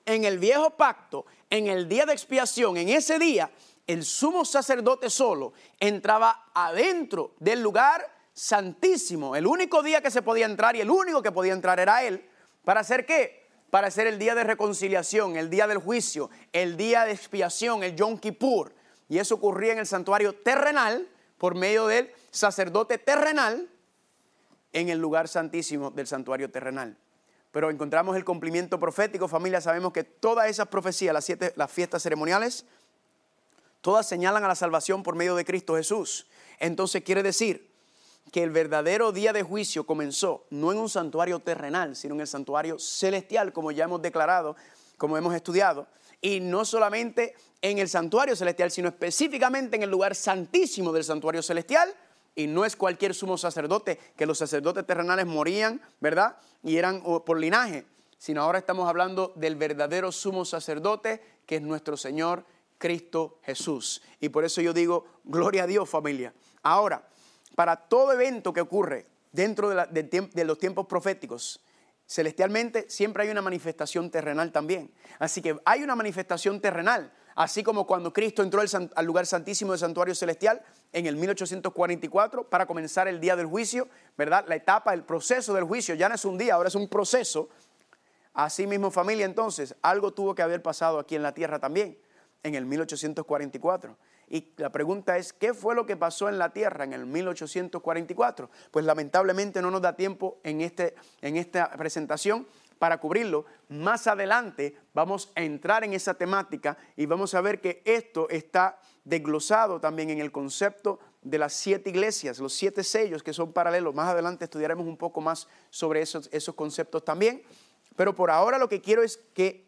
en el viejo pacto, en el día de expiación, en ese día, el sumo sacerdote solo entraba adentro del lugar santísimo. El único día que se podía entrar y el único que podía entrar era él. ¿Para hacer qué? Para hacer el día de reconciliación, el día del juicio, el día de expiación, el Yom Kippur. Y eso ocurría en el santuario terrenal por medio del sacerdote terrenal en el lugar santísimo del santuario terrenal. Pero encontramos el cumplimiento profético, familia, sabemos que todas esas profecías, las, siete, las fiestas ceremoniales, todas señalan a la salvación por medio de Cristo Jesús. Entonces quiere decir que el verdadero día de juicio comenzó no en un santuario terrenal, sino en el santuario celestial, como ya hemos declarado, como hemos estudiado, y no solamente en el santuario celestial, sino específicamente en el lugar santísimo del santuario celestial, y no es cualquier sumo sacerdote, que los sacerdotes terrenales morían, ¿verdad? Y eran por linaje, sino ahora estamos hablando del verdadero sumo sacerdote, que es nuestro Señor Cristo Jesús. Y por eso yo digo, gloria a Dios familia. Ahora, para todo evento que ocurre dentro de, los tiempos proféticos, celestialmente siempre hay una manifestación terrenal también. Así que hay una manifestación terrenal, así como cuando Cristo entró al, lugar santísimo del santuario celestial en el 1844 para comenzar el día del juicio, ¿verdad? La etapa, el proceso del juicio, ya no es un día, ahora es un proceso. Así mismo familia, entonces, algo tuvo que haber pasado aquí en la tierra también en el 1844. Y la pregunta es, ¿qué fue lo que pasó en la Tierra en el 1844? Pues lamentablemente no nos da tiempo en, este, en esta presentación para cubrirlo. Más adelante vamos a entrar en esa temática y vamos a ver que esto está desglosado también en el concepto de las siete iglesias, los siete sellos que son paralelos. Más adelante estudiaremos un poco más sobre esos, esos conceptos también. Pero por ahora lo que quiero es que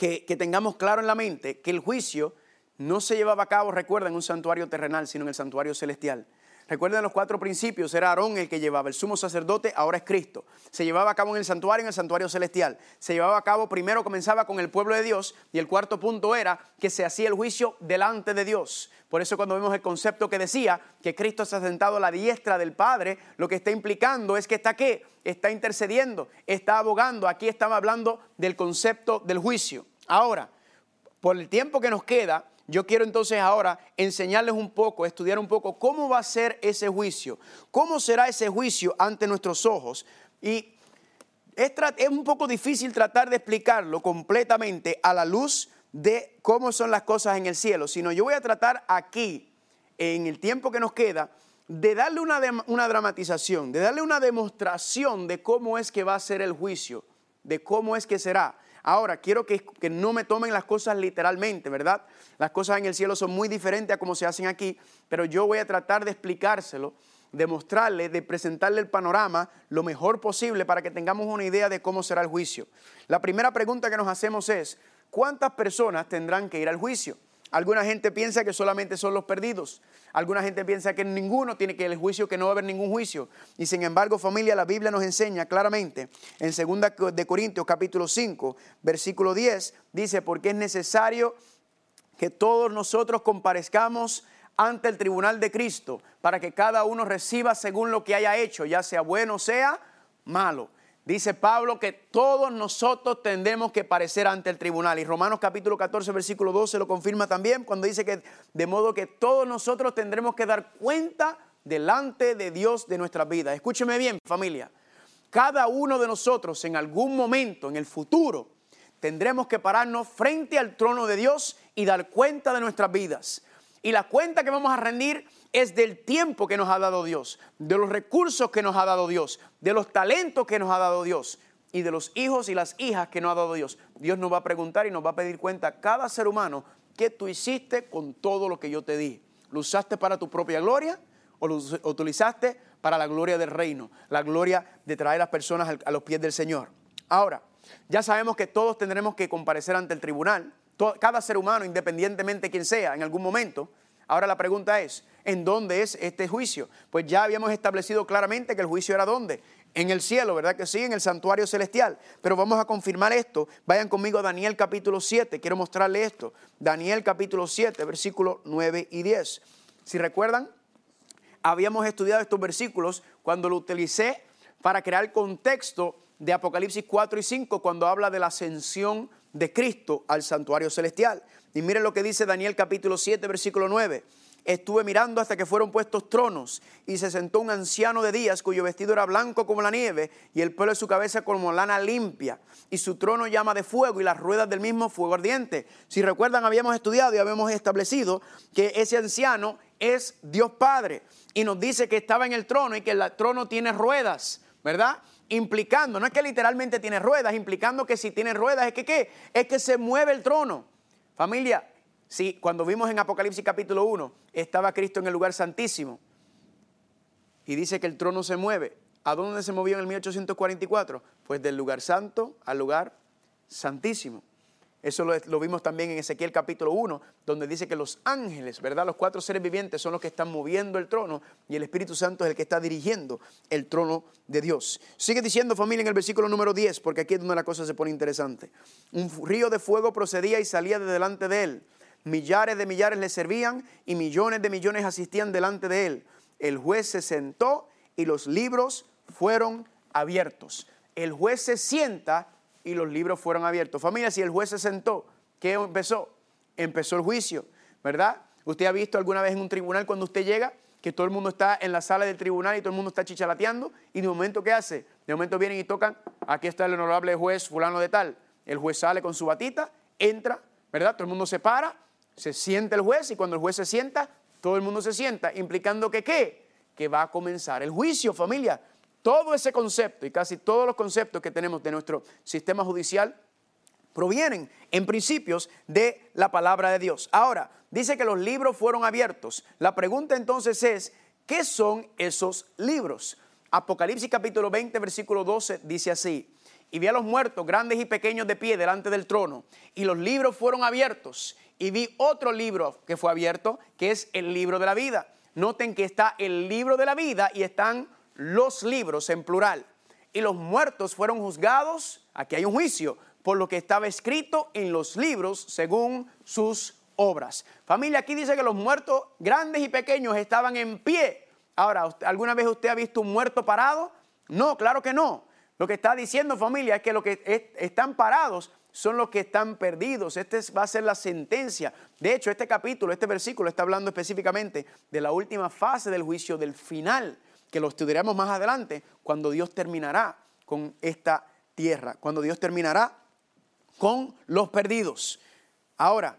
que, tengamos claro en la mente que el juicio no se llevaba a cabo, recuerda, en un santuario terrenal, sino en el santuario celestial. Recuerden los cuatro principios, era Aarón el que llevaba, el sumo sacerdote, ahora es Cristo. Se llevaba a cabo en el santuario, en el santuario celestial. Se llevaba a cabo, primero comenzaba con el pueblo de Dios y el cuarto punto era que se hacía el juicio delante de Dios. Por eso cuando vemos el concepto que decía que Cristo ha sentado a la diestra del Padre, lo que está implicando es que está qué? Está intercediendo, está abogando. Aquí estaba hablando del concepto del juicio. Ahora, por el tiempo que nos queda, yo quiero entonces ahora enseñarles un poco, estudiar un poco cómo va a ser ese juicio, cómo será ese juicio ante nuestros ojos. Y es, un poco difícil tratar de explicarlo completamente a la luz de cómo son las cosas en el cielo, sino yo voy a tratar aquí, en el tiempo que nos queda, de darle una, dramatización, de darle una demostración de cómo es que va a ser el juicio, de cómo es que será. Ahora, quiero que, no me tomen las cosas literalmente, ¿verdad? Las cosas en el cielo son muy diferentes a como se hacen aquí, pero yo voy a tratar de explicárselo, de mostrarle, de presentarle el panorama lo mejor posible para que tengamos una idea de cómo será el juicio. La primera pregunta que nos hacemos es, ¿cuántas personas tendrán que ir al juicio? Alguna gente piensa que solamente son los perdidos. Alguna gente piensa que ninguno tiene que al juicio, que no va a haber ningún juicio. Y sin embargo, familia, la Biblia nos enseña claramente en 2 de Corintios capítulo 5, versículo 10, dice, porque es necesario que todos nosotros comparezcamos ante el tribunal de Cristo para que cada uno reciba según lo que haya hecho, ya sea bueno o sea malo. Dice Pablo que todos nosotros tendremos que parecer ante el tribunal. Y Romanos capítulo 14, versículo 12 lo confirma también cuando dice que de modo que todos nosotros tendremos que dar cuenta delante de Dios de nuestras vidas. Escúcheme bien, familia. Cada uno de nosotros en algún momento, en el futuro, tendremos que pararnos frente al trono de Dios y dar cuenta de nuestras vidas. Y la cuenta que vamos a rendir es del tiempo que nos ha dado Dios, de los recursos que nos ha dado Dios, de los talentos que nos ha dado Dios y de los hijos y las hijas que nos ha dado Dios. Dios nos va a preguntar y nos va a pedir cuenta a cada ser humano qué tú hiciste con todo lo que yo te di. ¿Lo usaste para tu propia gloria o lo utilizaste para la gloria del reino, la gloria de traer a las personas a los pies del Señor? Ahora, ya sabemos que todos tendremos que comparecer ante el tribunal, cada ser humano, independientemente de quién sea, en algún momento, Ahora la pregunta es, ¿en dónde es este juicio? Pues ya habíamos establecido claramente que el juicio era dónde? En el cielo, ¿verdad que sí? En el santuario celestial. Pero vamos a confirmar esto. Vayan conmigo a Daniel capítulo 7. Quiero mostrarle esto. Daniel capítulo 7, versículos 9 y 10. Si recuerdan, habíamos estudiado estos versículos cuando lo utilicé para crear contexto de Apocalipsis 4 y 5 cuando habla de la ascensión de Cristo al santuario celestial. Y miren lo que dice Daniel capítulo 7, versículo 9. Estuve mirando hasta que fueron puestos tronos y se sentó un anciano de días cuyo vestido era blanco como la nieve y el pelo de su cabeza como lana limpia y su trono llama de fuego y las ruedas del mismo fuego ardiente. Si recuerdan habíamos estudiado y habíamos establecido que ese anciano es Dios Padre y nos dice que estaba en el trono y que el trono tiene ruedas, ¿verdad? Implicando, no es que literalmente tiene ruedas, implicando que si tiene ruedas es que ¿qué? Es que se mueve el trono. Familia, Sí, cuando vimos en Apocalipsis capítulo 1, estaba Cristo en el lugar santísimo. Y dice que el trono se mueve. ¿A dónde se movió en el 1844? Pues del lugar santo al lugar santísimo. Eso lo, vimos también en Ezequiel capítulo 1, donde dice que los ángeles, ¿verdad? Los cuatro seres vivientes son los que están moviendo el trono y el Espíritu Santo es el que está dirigiendo el trono de Dios. Sigue diciendo familia en el versículo número 10, porque aquí es donde la cosa se pone interesante. Un río de fuego procedía y salía de delante de él millares de millares le servían y millones de millones asistían delante de él. El juez se sentó y los libros fueron abiertos. El juez se sienta y los libros fueron abiertos. Familia, si el juez se sentó, ¿qué empezó? Empezó el juicio, ¿verdad? Usted ha visto alguna vez en un tribunal cuando usted llega que todo el mundo está en la sala del tribunal y todo el mundo está chichalateando y de momento ¿qué hace? De momento vienen y tocan, aquí está el honorable juez fulano de tal. El juez sale con su batita, entra, ¿verdad? Todo el mundo se para se sienta el juez y cuando el juez se sienta, todo el mundo se sienta, implicando que qué? Que va a comenzar el juicio, familia. Todo ese concepto y casi todos los conceptos que tenemos de nuestro sistema judicial provienen en principios de la palabra de Dios. Ahora, dice que los libros fueron abiertos. La pregunta entonces es, ¿qué son esos libros? Apocalipsis capítulo 20, versículo 12 dice así, y vi a los muertos, grandes y pequeños, de pie delante del trono, y los libros fueron abiertos, y vi otro libro que fue abierto, que es el libro de la vida. Noten que está el libro de la vida y están los libros en plural. Y los muertos fueron juzgados, aquí hay un juicio, por lo que estaba escrito en los libros según sus obras. Familia, aquí dice que los muertos grandes y pequeños estaban en pie. Ahora, ¿alguna vez usted ha visto un muerto parado? No, claro que no. Lo que está diciendo familia es que los que están parados son los que están perdidos. Este va a ser la sentencia. De hecho, este capítulo, este versículo está hablando específicamente de la última fase del juicio, del final, que lo estudiaremos más adelante, cuando Dios terminará con esta tierra, cuando Dios terminará con los perdidos. Ahora,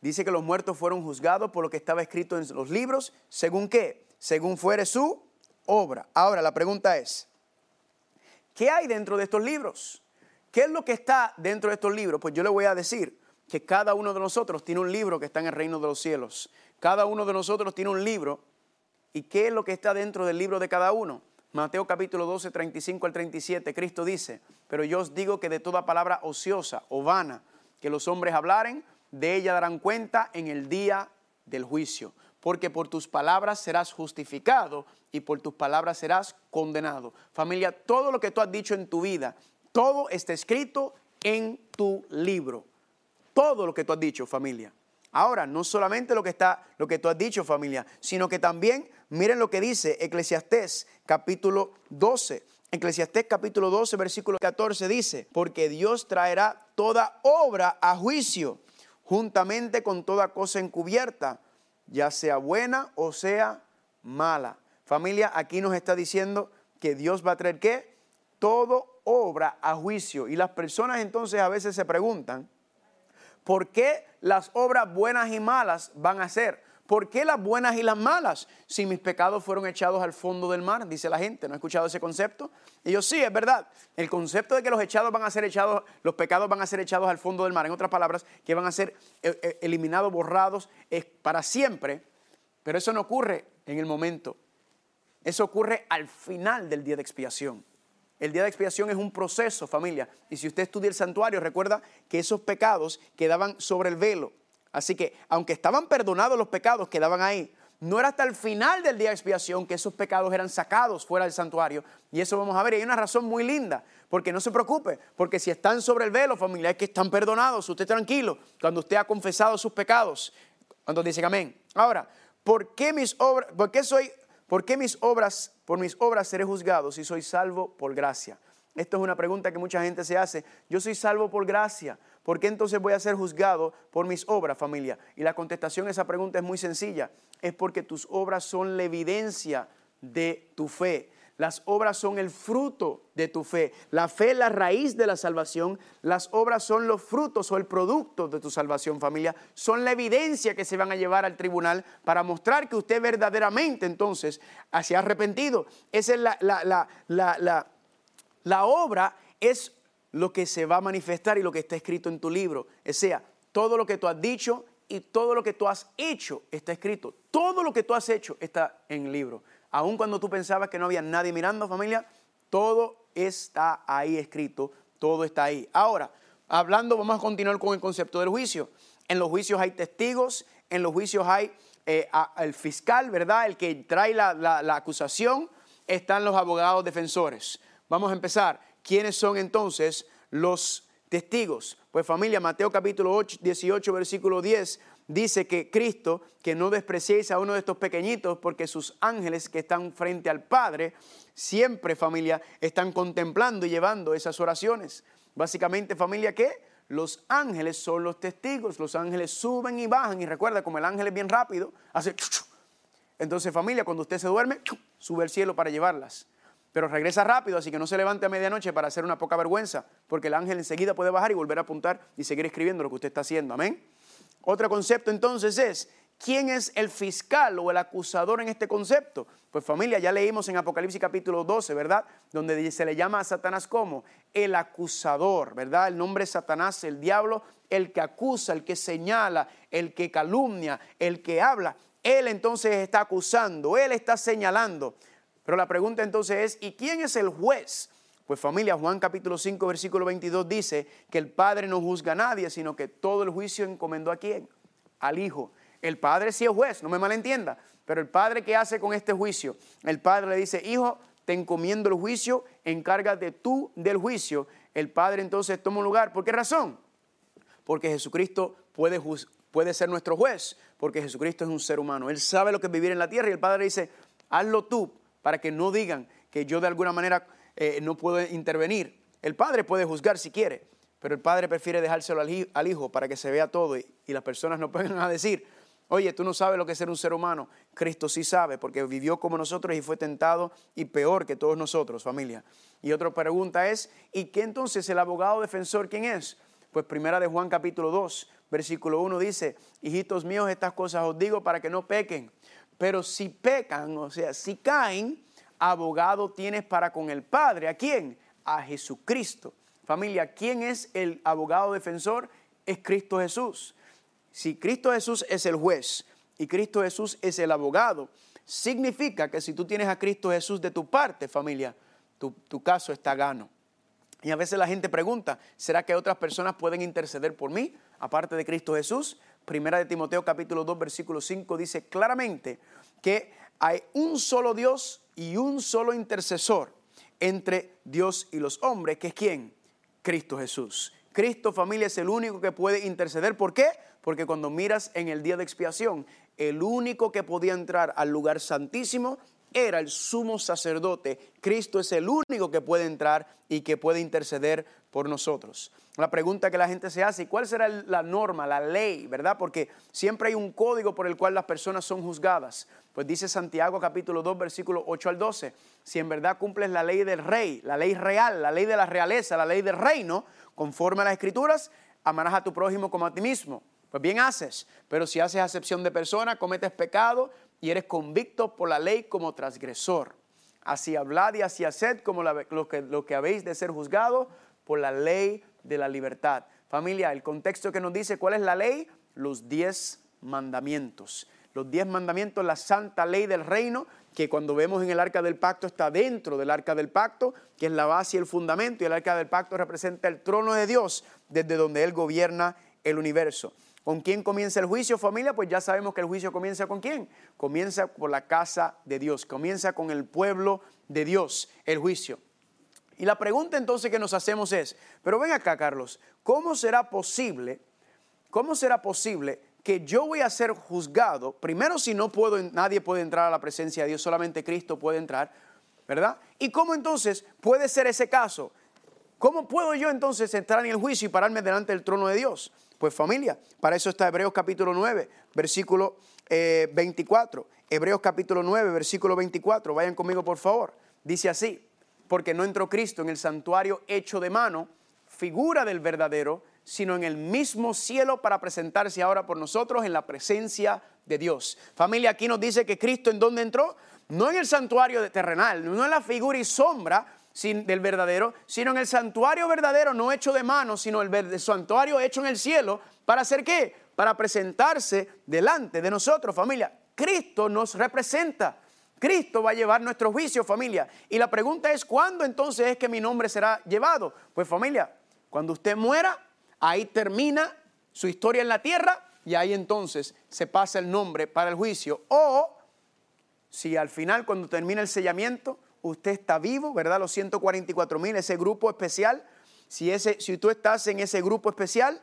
dice que los muertos fueron juzgados por lo que estaba escrito en los libros, según qué? Según fuere su obra. Ahora, la pregunta es, ¿qué hay dentro de estos libros? ¿Qué es lo que está dentro de estos libros? Pues yo le voy a decir que cada uno de nosotros tiene un libro que está en el reino de los cielos. Cada uno de nosotros tiene un libro. ¿Y qué es lo que está dentro del libro de cada uno? Mateo capítulo 12, 35 al 37, Cristo dice, pero yo os digo que de toda palabra ociosa o vana que los hombres hablaren, de ella darán cuenta en el día del juicio. Porque por tus palabras serás justificado y por tus palabras serás condenado. Familia, todo lo que tú has dicho en tu vida, todo está escrito en tu libro. Todo lo que tú has dicho, familia. Ahora, no solamente lo que está, lo que tú has dicho, familia, sino que también miren lo que dice Eclesiastés capítulo 12. Eclesiastés capítulo 12, versículo 14 dice, porque Dios traerá toda obra a juicio, juntamente con toda cosa encubierta, ya sea buena o sea mala. Familia, aquí nos está diciendo que Dios va a traer qué? Todo obra a juicio. Y las personas entonces a veces se preguntan, ¿por qué las obras buenas y malas van a ser? ¿Por qué las buenas y las malas? Si mis pecados fueron echados al fondo del mar, dice la gente. ¿No ha escuchado ese concepto? Y yo sí, es verdad. El concepto de que los echados van a ser echados, los pecados van a ser echados al fondo del mar, en otras palabras, que van a ser eh, eh, eliminados, borrados para siempre. Pero eso no ocurre en el momento. Eso ocurre al final del día de expiación. El día de expiación es un proceso, familia. Y si usted estudia el santuario, recuerda que esos pecados quedaban sobre el velo. Así que, aunque estaban perdonados los pecados, quedaban ahí. No era hasta el final del día de expiación que esos pecados eran sacados fuera del santuario. Y eso vamos a ver. Y hay una razón muy linda. Porque no se preocupe. Porque si están sobre el velo, familia, es que están perdonados. Usted tranquilo. Cuando usted ha confesado sus pecados. Cuando dicen amén. Ahora, ¿por qué mis obras, por qué soy, por qué mis obras, por mis obras seré juzgado si soy salvo por gracia? Esto es una pregunta que mucha gente se hace. Yo soy salvo por gracia. ¿Por qué entonces voy a ser juzgado por mis obras, familia? Y la contestación a esa pregunta es muy sencilla. Es porque tus obras son la evidencia de tu fe. Las obras son el fruto de tu fe. La fe es la raíz de la salvación. Las obras son los frutos o el producto de tu salvación, familia. Son la evidencia que se van a llevar al tribunal para mostrar que usted verdaderamente entonces se ha arrepentido. Esa es la, la, la la obra es lo que se va a manifestar y lo que está escrito en tu libro. O sea, todo lo que tú has dicho y todo lo que tú has hecho está escrito. Todo lo que tú has hecho está en el libro. Aun cuando tú pensabas que no había nadie mirando, familia, todo está ahí escrito, todo está ahí. Ahora, hablando, vamos a continuar con el concepto del juicio. En los juicios hay testigos, en los juicios hay eh, el fiscal, ¿verdad? El que trae la, la acusación, están los abogados defensores. Vamos a empezar. ¿Quiénes son entonces los testigos? Pues familia, Mateo capítulo 8, 18, versículo 10 dice que Cristo, que no despreciéis a uno de estos pequeñitos, porque sus ángeles que están frente al Padre, siempre familia, están contemplando y llevando esas oraciones. Básicamente familia, ¿qué? Los ángeles son los testigos, los ángeles suben y bajan y recuerda como el ángel es bien rápido, hace... Entonces familia, cuando usted se duerme, sube al cielo para llevarlas pero regresa rápido, así que no se levante a medianoche para hacer una poca vergüenza, porque el ángel enseguida puede bajar y volver a apuntar y seguir escribiendo lo que usted está haciendo. Amén. Otro concepto entonces es, ¿quién es el fiscal o el acusador en este concepto? Pues familia, ya leímos en Apocalipsis capítulo 12, ¿verdad? Donde se le llama a Satanás como el acusador, ¿verdad? El nombre es Satanás, el diablo, el que acusa, el que señala, el que calumnia, el que habla. Él entonces está acusando, él está señalando. Pero la pregunta entonces es, ¿y quién es el juez? Pues familia, Juan capítulo 5, versículo 22 dice que el Padre no juzga a nadie, sino que todo el juicio encomendó a quién? Al Hijo. El Padre sí es juez, no me malentienda, pero el Padre ¿qué hace con este juicio? El Padre le dice, Hijo, te encomiendo el juicio, encárgate tú del juicio. El Padre entonces toma un lugar. ¿Por qué razón? Porque Jesucristo puede, puede ser nuestro juez, porque Jesucristo es un ser humano. Él sabe lo que es vivir en la tierra y el Padre dice, hazlo tú, para que no digan que yo de alguna manera eh, no puedo intervenir. El padre puede juzgar si quiere, pero el padre prefiere dejárselo al, hijo para que se vea todo y, las personas no pueden decir, oye, tú no sabes lo que es ser un ser humano. Cristo sí sabe porque vivió como nosotros y fue tentado y peor que todos nosotros, familia. Y otra pregunta es, ¿y qué entonces el abogado defensor quién es? Pues primera de Juan capítulo 2, versículo 1 dice, hijitos míos, estas cosas os digo para que no pequen. Pero si pecan, o sea, si caen, abogado tienes para con el Padre. ¿A quién? A Jesucristo. Familia, ¿quién es el abogado defensor? Es Cristo Jesús. Si Cristo Jesús es el juez y Cristo Jesús es el abogado, significa que si tú tienes a Cristo Jesús de tu parte, familia, tu, tu caso está gano. Y a veces la gente pregunta, ¿será que otras personas pueden interceder por mí, aparte de Cristo Jesús? Primera de Timoteo capítulo 2 versículo 5 dice claramente que hay un solo Dios y un solo intercesor entre Dios y los hombres, que es quién? Cristo Jesús. Cristo familia es el único que puede interceder. ¿Por qué? Porque cuando miras en el día de expiación, el único que podía entrar al lugar santísimo era el sumo sacerdote. Cristo es el único que puede entrar y que puede interceder por nosotros. La pregunta que la gente se hace, ¿y cuál será la norma, la ley, verdad? Porque siempre hay un código por el cual las personas son juzgadas. Pues dice Santiago capítulo 2, versículo 8 al 12, si en verdad cumples la ley del rey, la ley real, la ley de la realeza, la ley del reino, conforme a las escrituras, amarás a tu prójimo como a ti mismo. Pues bien haces, pero si haces acepción de persona, cometes pecado, y eres convicto por la ley como transgresor. Así hablad y así haced como lo, que, lo que habéis de ser juzgado por la ley de la libertad. Familia, el contexto que nos dice cuál es la ley, los diez mandamientos. Los diez mandamientos, la santa ley del reino, que cuando vemos en el arca del pacto está dentro del arca del pacto, que es la base y el fundamento, y el arca del pacto representa el trono de Dios desde donde Él gobierna el universo. ¿Con quién comienza el juicio, familia? Pues ya sabemos que el juicio comienza con quién. Comienza por la casa de Dios, comienza con el pueblo de Dios, el juicio. Y la pregunta entonces que nos hacemos es, pero ven acá, Carlos, ¿cómo será posible, cómo será posible que yo voy a ser juzgado? Primero, si no puedo, nadie puede entrar a la presencia de Dios, solamente Cristo puede entrar, ¿verdad? ¿Y cómo entonces puede ser ese caso? ¿Cómo puedo yo entonces entrar en el juicio y pararme delante del trono de Dios? Pues familia, para eso está Hebreos capítulo 9, versículo 24. Eh, Hebreos capítulo 9, versículo 24. Vayan conmigo por favor. Dice así, porque no entró Cristo en el santuario hecho de mano, figura del verdadero, sino en el mismo cielo para presentarse ahora por nosotros en la presencia de Dios. Familia, aquí nos dice que Cristo en dónde entró, no en el santuario terrenal, no en la figura y sombra del verdadero, sino en el santuario verdadero, no hecho de mano, sino el, santuario hecho en el cielo. ¿Para hacer qué? Para presentarse delante de nosotros, familia. Cristo nos representa. Cristo va a llevar nuestro juicio, familia. Y la pregunta es, ¿cuándo entonces es que mi nombre será llevado? Pues familia, cuando usted muera, ahí termina su historia en la tierra y ahí entonces se pasa el nombre para el juicio. O si al final, cuando termina el sellamiento, usted está vivo, ¿verdad? Los 144 mil, ese grupo especial. Si, ese, si tú estás en ese grupo especial,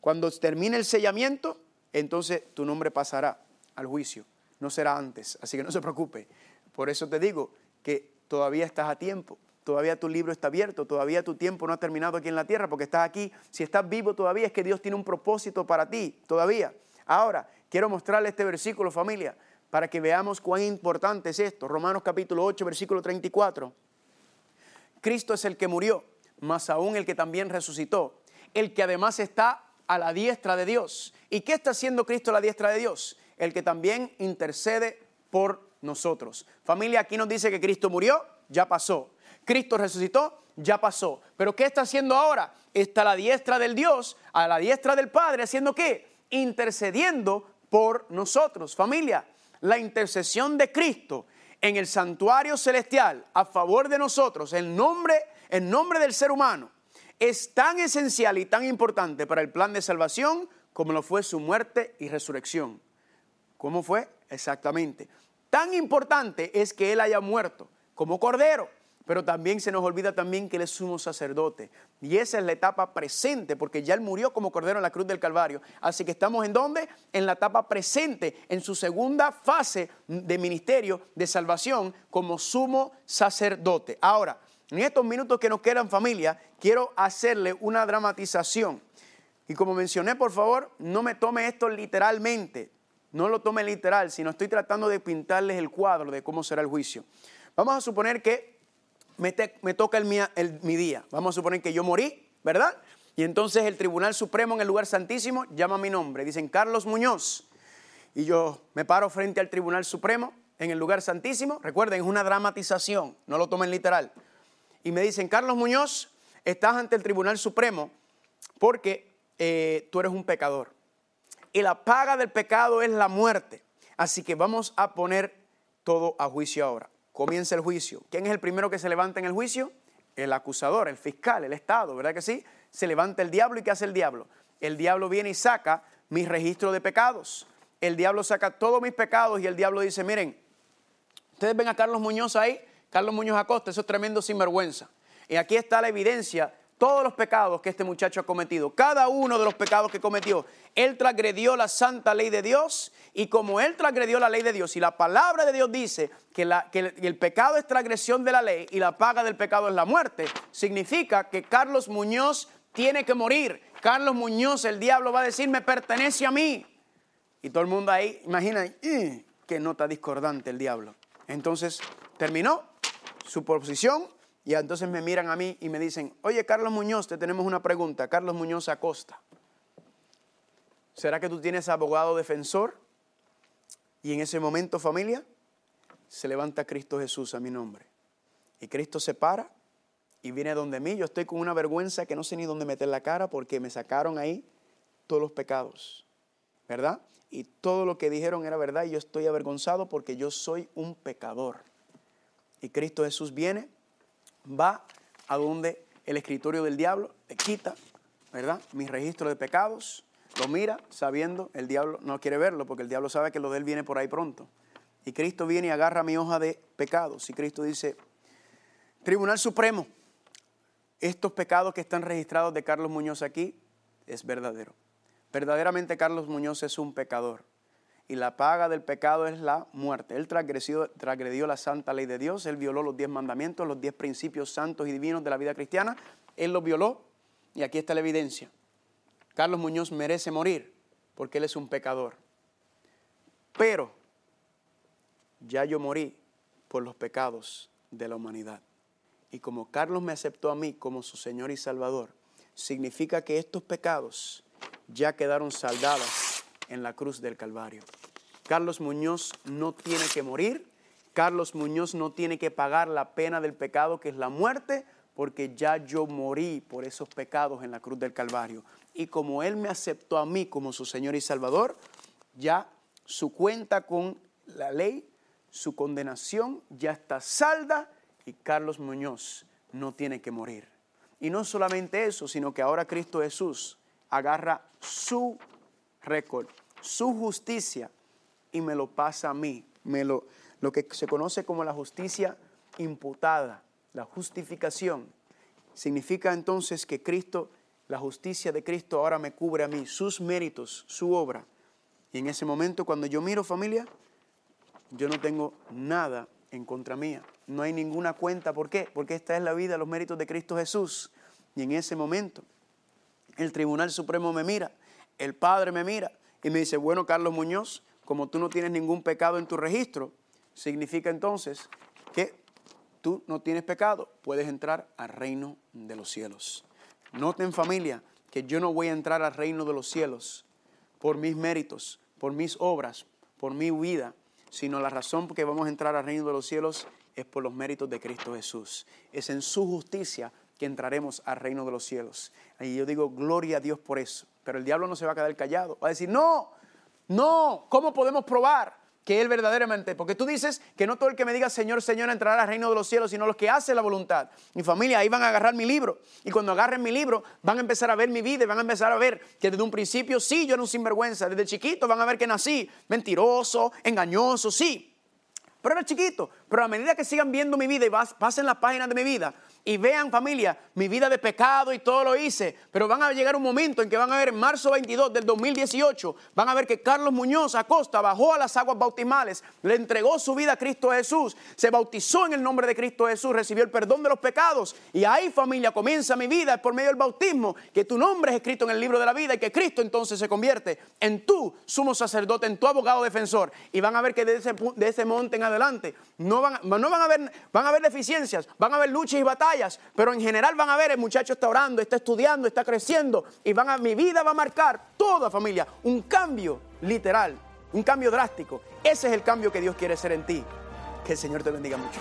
cuando termine el sellamiento, entonces tu nombre pasará al juicio. No será antes, así que no se preocupe. Por eso te digo que todavía estás a tiempo, todavía tu libro está abierto, todavía tu tiempo no ha terminado aquí en la tierra porque estás aquí. Si estás vivo todavía es que Dios tiene un propósito para ti, todavía. Ahora, quiero mostrarle este versículo, familia para que veamos cuán importante es esto. Romanos capítulo 8, versículo 34. Cristo es el que murió, más aún el que también resucitó, el que además está a la diestra de Dios. ¿Y qué está haciendo Cristo a la diestra de Dios? El que también intercede por nosotros. Familia, aquí nos dice que Cristo murió, ya pasó. Cristo resucitó, ya pasó. Pero ¿qué está haciendo ahora? Está a la diestra del Dios, a la diestra del Padre, haciendo qué? Intercediendo por nosotros. Familia, la intercesión de Cristo en el santuario celestial a favor de nosotros, en nombre, en nombre del ser humano, es tan esencial y tan importante para el plan de salvación como lo fue su muerte y resurrección. ¿Cómo fue? Exactamente. Tan importante es que Él haya muerto como cordero pero también se nos olvida también que Él es sumo sacerdote. Y esa es la etapa presente, porque ya Él murió como cordero en la cruz del Calvario. Así que estamos en dónde? En la etapa presente, en su segunda fase de ministerio de salvación como sumo sacerdote. Ahora, en estos minutos que nos quedan familia, quiero hacerle una dramatización. Y como mencioné, por favor, no me tome esto literalmente. No lo tome literal, sino estoy tratando de pintarles el cuadro de cómo será el juicio. Vamos a suponer que me, toca el, mi día. Vamos a suponer que yo morí, ¿verdad? Y entonces el Tribunal Supremo en el lugar santísimo llama mi nombre. Dicen Carlos Muñoz. Y yo me paro frente al Tribunal Supremo en el lugar santísimo. Recuerden, es una dramatización, no lo tomen literal. Y me dicen, Carlos Muñoz, estás ante el Tribunal Supremo porque eh, tú eres un pecador. Y la paga del pecado es la muerte. Así que vamos a poner todo a juicio ahora comienza el juicio. ¿Quién es el primero que se levanta en el juicio? El acusador, el fiscal, el Estado, ¿verdad que sí? Se levanta el diablo y ¿qué hace el diablo? El diablo viene y saca mi registro de pecados. El diablo saca todos mis pecados y el diablo dice, miren, ustedes ven a Carlos Muñoz ahí, Carlos Muñoz Acosta, eso es tremendo sinvergüenza. Y aquí está la evidencia todos los pecados que este muchacho ha cometido, cada uno de los pecados que cometió. Él transgredió la santa ley de Dios y como él transgredió la ley de Dios y la palabra de Dios dice que, el, pecado es transgresión de la ley y la paga del pecado es la muerte, significa que Carlos Muñoz tiene que morir. Carlos Muñoz, el diablo va a decir, me pertenece a mí. Y todo el mundo ahí, imagina, qué nota discordante el diablo. Entonces, terminó su posición y entonces me miran a mí y me dicen, oye Carlos Muñoz, te tenemos una pregunta. Carlos Muñoz Acosta. ¿Será que tú tienes abogado defensor? Y en ese momento, familia, se levanta Cristo Jesús a mi nombre. Y Cristo se para y viene donde mí. Yo estoy con una vergüenza que no sé ni dónde meter la cara porque me sacaron ahí todos los pecados. ¿Verdad? Y todo lo que dijeron era verdad y yo estoy avergonzado porque yo soy un pecador. Y Cristo Jesús viene va a donde el escritorio del diablo le quita, ¿verdad? Mi registro de pecados, lo mira sabiendo, el diablo no quiere verlo porque el diablo sabe que lo de él viene por ahí pronto. Y Cristo viene y agarra mi hoja de pecados. Y Cristo dice, Tribunal Supremo, estos pecados que están registrados de Carlos Muñoz aquí es verdadero. Verdaderamente Carlos Muñoz es un pecador y la paga del pecado es la muerte. Él transgredió, transgredió, la santa ley de Dios, él violó los diez mandamientos, los diez principios santos y divinos de la vida cristiana, él los violó y aquí está la evidencia. Carlos Muñoz merece morir porque él es un pecador. Pero ya yo morí por los pecados de la humanidad. Y como Carlos me aceptó a mí como su Señor y Salvador, significa que estos pecados ya quedaron saldados en la cruz del Calvario. Carlos Muñoz no tiene que morir, Carlos Muñoz no tiene que pagar la pena del pecado que es la muerte, porque ya yo morí por esos pecados en la cruz del Calvario. Y como Él me aceptó a mí como su Señor y Salvador, ya su cuenta con la ley, su condenación ya está salda y Carlos Muñoz no tiene que morir. Y no solamente eso, sino que ahora Cristo Jesús agarra su récord, su justicia y me lo pasa a mí. Me lo, lo que se conoce como la justicia imputada, la justificación. Significa entonces que Cristo, la justicia de Cristo ahora me cubre a mí, sus méritos, su obra. Y en ese momento cuando yo miro familia, yo no tengo nada en contra mía. No hay ninguna cuenta. ¿Por qué? Porque esta es la vida, los méritos de Cristo Jesús. Y en ese momento, el Tribunal Supremo me mira, el Padre me mira y me dice, bueno, Carlos Muñoz, como tú no tienes ningún pecado en tu registro, significa entonces que tú no tienes pecado, puedes entrar al reino de los cielos. Noten familia que yo no voy a entrar al reino de los cielos por mis méritos, por mis obras, por mi vida, sino la razón por que vamos a entrar al reino de los cielos es por los méritos de Cristo Jesús. Es en su justicia que entraremos al reino de los cielos. Y yo digo, gloria a Dios por eso. Pero el diablo no se va a quedar callado. Va a decir, no, no, ¿cómo podemos probar? Que Él verdaderamente, porque tú dices que no todo el que me diga Señor, Señor entrará al reino de los cielos, sino los que hacen la voluntad. Mi familia, ahí van a agarrar mi libro. Y cuando agarren mi libro, van a empezar a ver mi vida y van a empezar a ver que desde un principio, sí, yo era un sinvergüenza. Desde chiquito van a ver que nací mentiroso, engañoso, sí. Pero era chiquito. Pero a medida que sigan viendo mi vida y pasen las páginas de mi vida, y vean familia, mi vida de pecado y todo lo hice, pero van a llegar un momento en que van a ver en marzo 22 del 2018, van a ver que Carlos Muñoz Acosta bajó a las aguas bautismales, le entregó su vida a Cristo Jesús, se bautizó en el nombre de Cristo Jesús, recibió el perdón de los pecados y ahí familia comienza mi vida por medio del bautismo, que tu nombre es escrito en el libro de la vida y que Cristo entonces se convierte en tu sumo sacerdote, en tu abogado defensor. Y van a ver que de ese, de ese monte en adelante no van, no van a ver, van a deficiencias, van a ver luchas y batallas pero en general van a ver, el muchacho está orando, está estudiando, está creciendo y van a, mi vida va a marcar toda familia un cambio literal, un cambio drástico. Ese es el cambio que Dios quiere hacer en ti. Que el Señor te bendiga mucho.